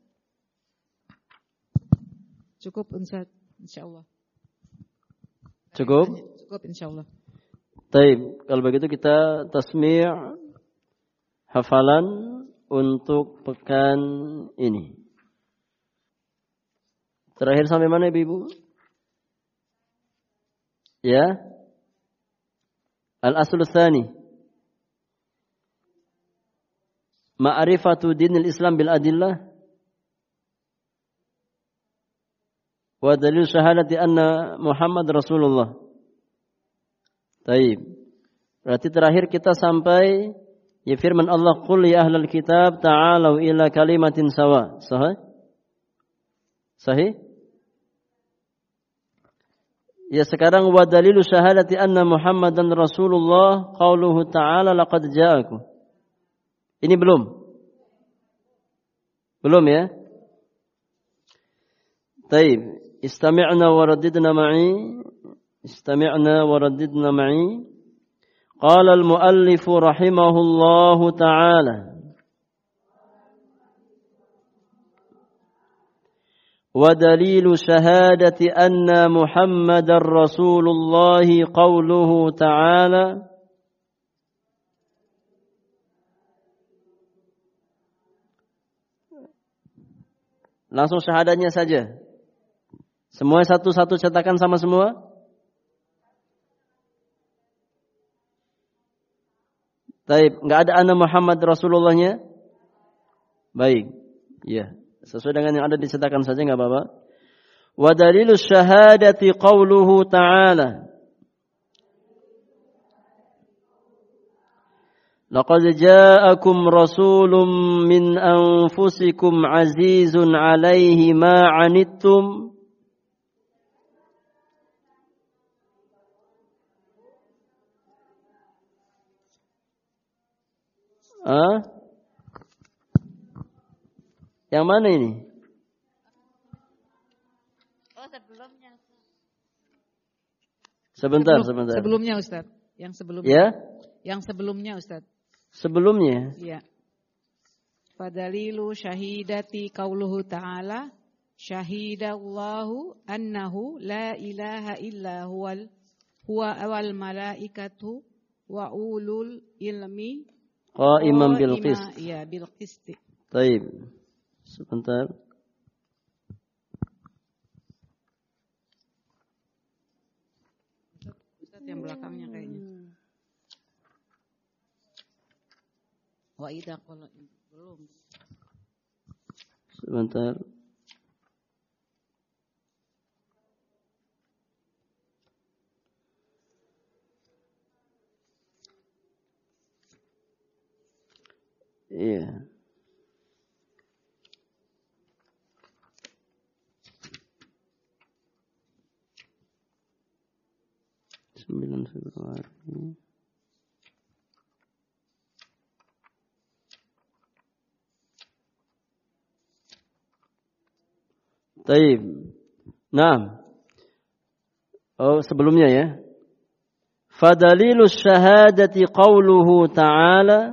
Cukup Ustaz, insyaallah. Cukup? Cukup insyaallah. Baik, kalau begitu kita tasmi' hafalan untuk pekan ini. Terakhir sampai mana Ibu? Ya. Al-aslu tsani. Ma'rifatu dinil Islam bil adillah. Wa dalil syahadati anna Muhammad Rasulullah. Taib. Berarti terakhir kita sampai ya firman Allah qul ya ahlal kitab ta'alu ila kalimatin sawa. Sahih? Sahih? Ya sekarang wa dalilu syahadati anna Muhammadan Rasulullah qauluhu ta'ala laqad ja'akum. Ini belum? Belum ya? Taib. استمعنا ورددنا معي استمعنا ورددنا معي قال المؤلف رحمه الله تعالى ودليل شهادة أن محمد رسول الله قوله تعالى Langsung syahadatnya saja. Semua satu-satu cetakan sama semua? Baik, enggak ada anak Muhammad Rasulullahnya? Baik. Iya. Sesuai dengan yang ada diceritakan saja nggak apa-apa. Wa dalilu syahadati qawluhu ta'ala. Laqad ja'akum rasulun min anfusikum azizun 'alaihi ma 'anittum Ah? Yang mana ini? Oh, sebelumnya. Sebentar, Sebelum- sebentar. Sebelumnya Ustaz. Yang sebelumnya. Ya, Yang sebelumnya Ustaz. sebelumnya. Iya. Fadalilu syahidati qauluhu ta'ala syahidallahu annahu la ilaha illa huwal huwa awal malaikatu wa ulul ilmi Qa'iman bil qist. Iya, bil qisti. Taib. Sebentar. Ustaz yang belakangnya kayaknya. Wa idza qala belum. Sebentar. طيب. نعم. أو سبلومية يا. فدليل الشهادة قوله تعالى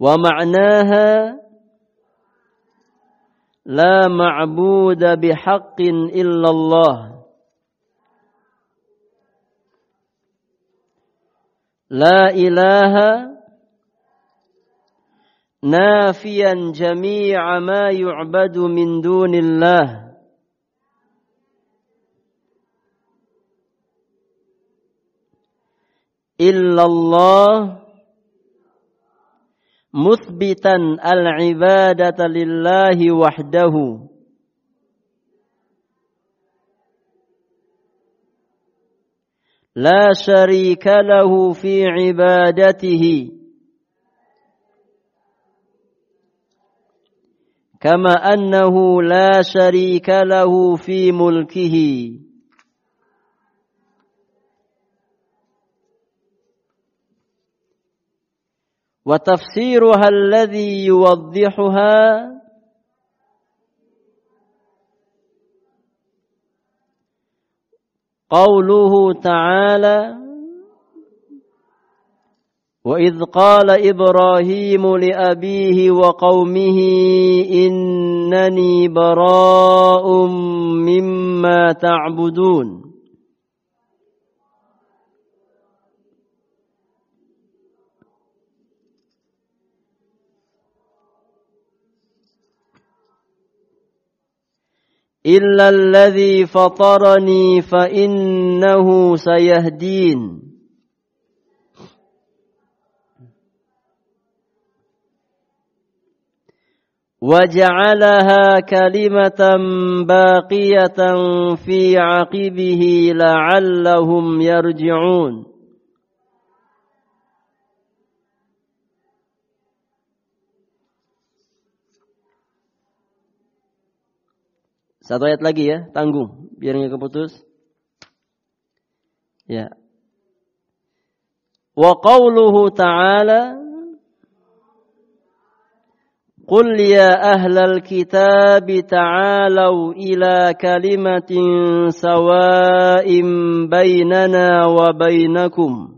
ومعناها لا معبود بحق إلا الله. لا إله نافيا جميع ما يعبد من دون الله. إلا الله مثبتا العبادة لله وحده. لا شريك له في عبادته. كما أنه لا شريك له في ملكه. وتفسيرها الذي يوضحها قوله تعالى وإذ قال إبراهيم لأبيه وقومه إنني براء مما تعبدون إلا الذي فطرني فإنه سيهدين. وجعلها كلمة باقية في عقبه لعلهم يرجعون. Satu ayat lagi ya, tanggung biar nggak keputus. Ya. Wa qawluhu ta'ala Qul ya ahlal kitab ta'alau ila kalimatin sawa'in bainana wa bainakum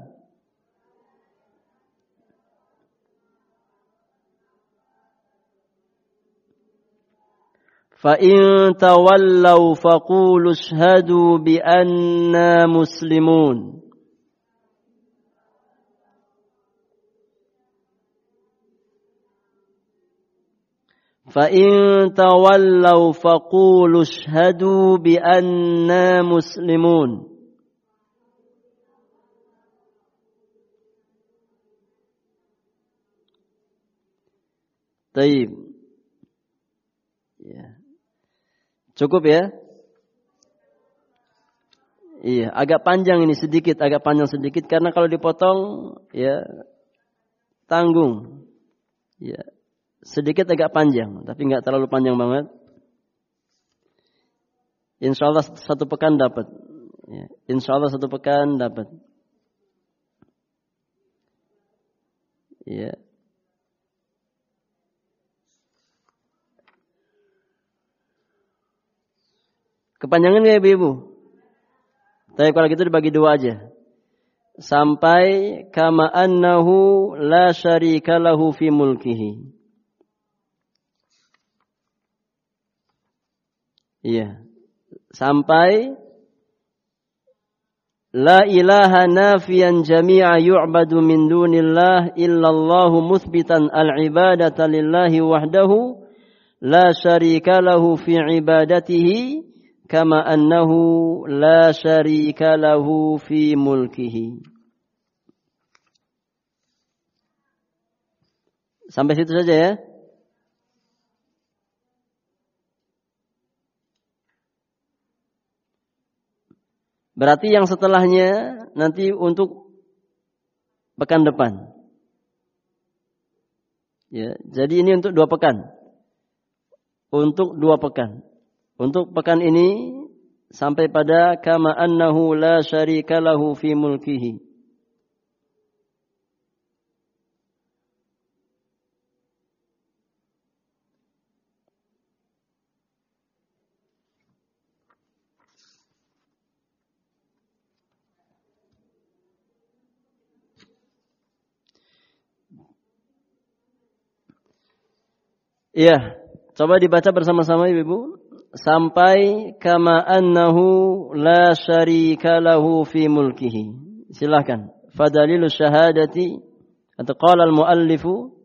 فإن تولوا فقولوا اشهدوا بأننا مسلمون. فإن تولوا فقولوا اشهدوا بأننا مسلمون. طيب. Cukup ya? Iya, agak panjang ini sedikit, agak panjang sedikit karena kalau dipotong ya tanggung. Ya, sedikit agak panjang, tapi nggak terlalu panjang banget. Insya Allah satu pekan dapat. Ya, insya Allah satu pekan dapat. Ya. Kepanjangan nggak ibu-ibu? Tapi kalau gitu dibagi dua aja. Sampai kama annahu la syarika lahu fi mulkihi. Iya. Sampai La ilaha nafiyan jami'a yu'badu min dunillah illallahu muthbitan al-ibadata lillahi wahdahu la syarika lahu fi ibadatihi kama annahu la syarika lahu fi mulkihi. Sampai situ saja ya. Berarti yang setelahnya nanti untuk pekan depan. Ya, jadi ini untuk dua pekan. Untuk dua pekan. Untuk pekan ini sampai pada kama annahu la syarika lahu fi mulkihi. Iya, coba dibaca bersama-sama Ibu sampai kama annahu la syarika lahu fi mulkihi. Silakan. Fadalilu syahadati atau qala al-muallifu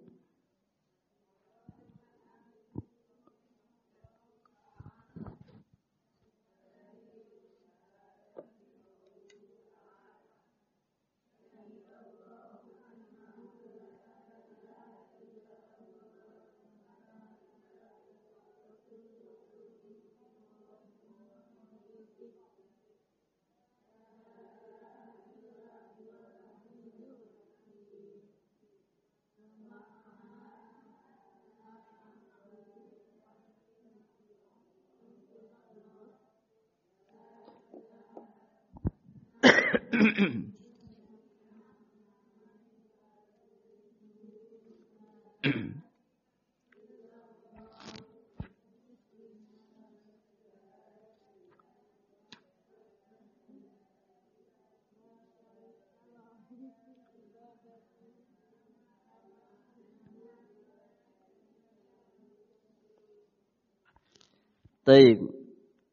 Taib.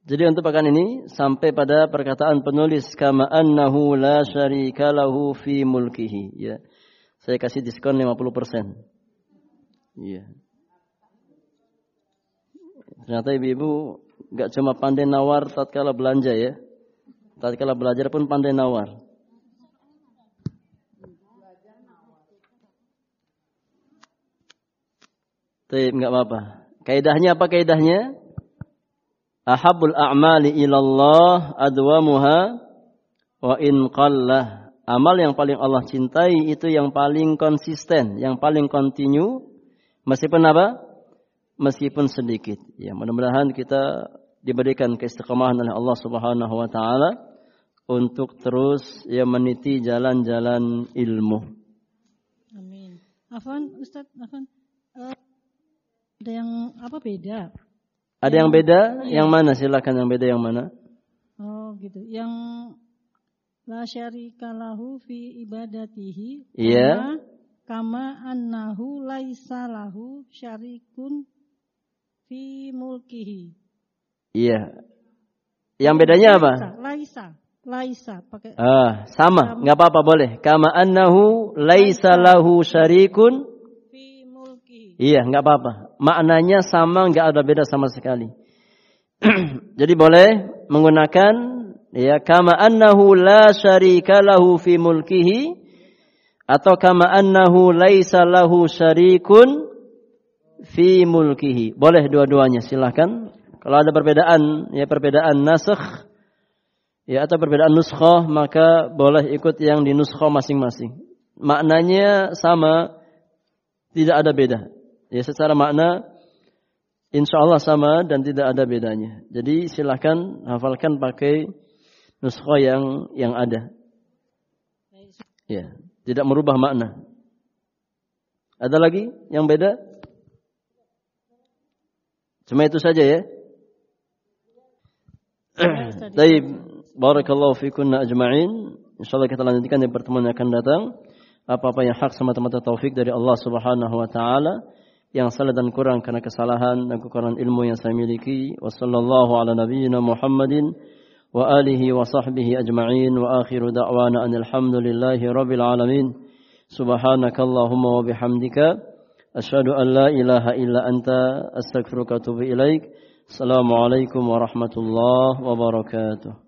Jadi untuk pekan ini sampai pada perkataan penulis kama annahu la syarika lahu fi mulkihi ya. Saya kasih diskon 50%. Iya. Ternyata ibu-ibu nggak cuma pandai nawar tatkala belanja ya. Tatkala belajar pun pandai nawar. Tapi nggak apa-apa. Kaidahnya apa kaidahnya? Ahabul a'mali ilallah adwamuha wa in qallah. Amal yang paling Allah cintai itu yang paling konsisten, yang paling kontinu meskipun apa? Meskipun sedikit. Ya, mudah-mudahan kita diberikan keistiqomahan oleh Allah Subhanahu wa taala untuk terus ya meniti jalan-jalan ilmu. Amin. Afan, Ustaz, Afan, uh, ada yang apa beda ada yang beda? Yang mana? Silakan yang beda yang mana? Oh, gitu. Yang la syarika lahu fi ibadatihi. Iya. Kama annahu laisa lahu syarikun fi mulkihi. Iya. Yang bedanya apa? Laisa, laisa, pakai Ah, sama, nggak apa-apa boleh. Kama annahu laisa lahu syarikun. fi mulkihi. Iya, nggak apa-apa. Maknanya sama, nggak ada beda sama sekali. [clears throat] Jadi boleh menggunakan ya kama annahu la syarika lahu fi mulkihi atau kama annahu laisa lahu syarikun fi mulkihi. Boleh dua-duanya, silahkan. Kalau ada perbedaan, ya perbedaan nasakh ya atau perbedaan nuskhah, maka boleh ikut yang di nuskhah masing-masing. Maknanya sama, tidak ada beda. Ya secara makna insya Allah sama dan tidak ada bedanya. Jadi silahkan hafalkan pakai nuskhah yang yang ada. Ya, tidak merubah makna. Ada lagi yang beda? Cuma itu saja ya. Baik, barakallahu fikunna ajma'in. Insyaallah kita lanjutkan di pertemuan yang akan datang. Apa-apa yang hak semata-mata taufik dari Allah Subhanahu wa taala, yang salah dan kurang karena kesalahan dan kekurangan ilmu yang saya miliki. Wassallallahu ala nabiyyina Muhammadin wa alihi wa sahbihi ajma'in wa akhiru da'wana anil hamdulillahi rabbil alamin. Subhanakallahumma wa bihamdika asyhadu an la ilaha illa anta astaghfiruka wa atubu ilaik. Assalamualaikum warahmatullahi wabarakatuh.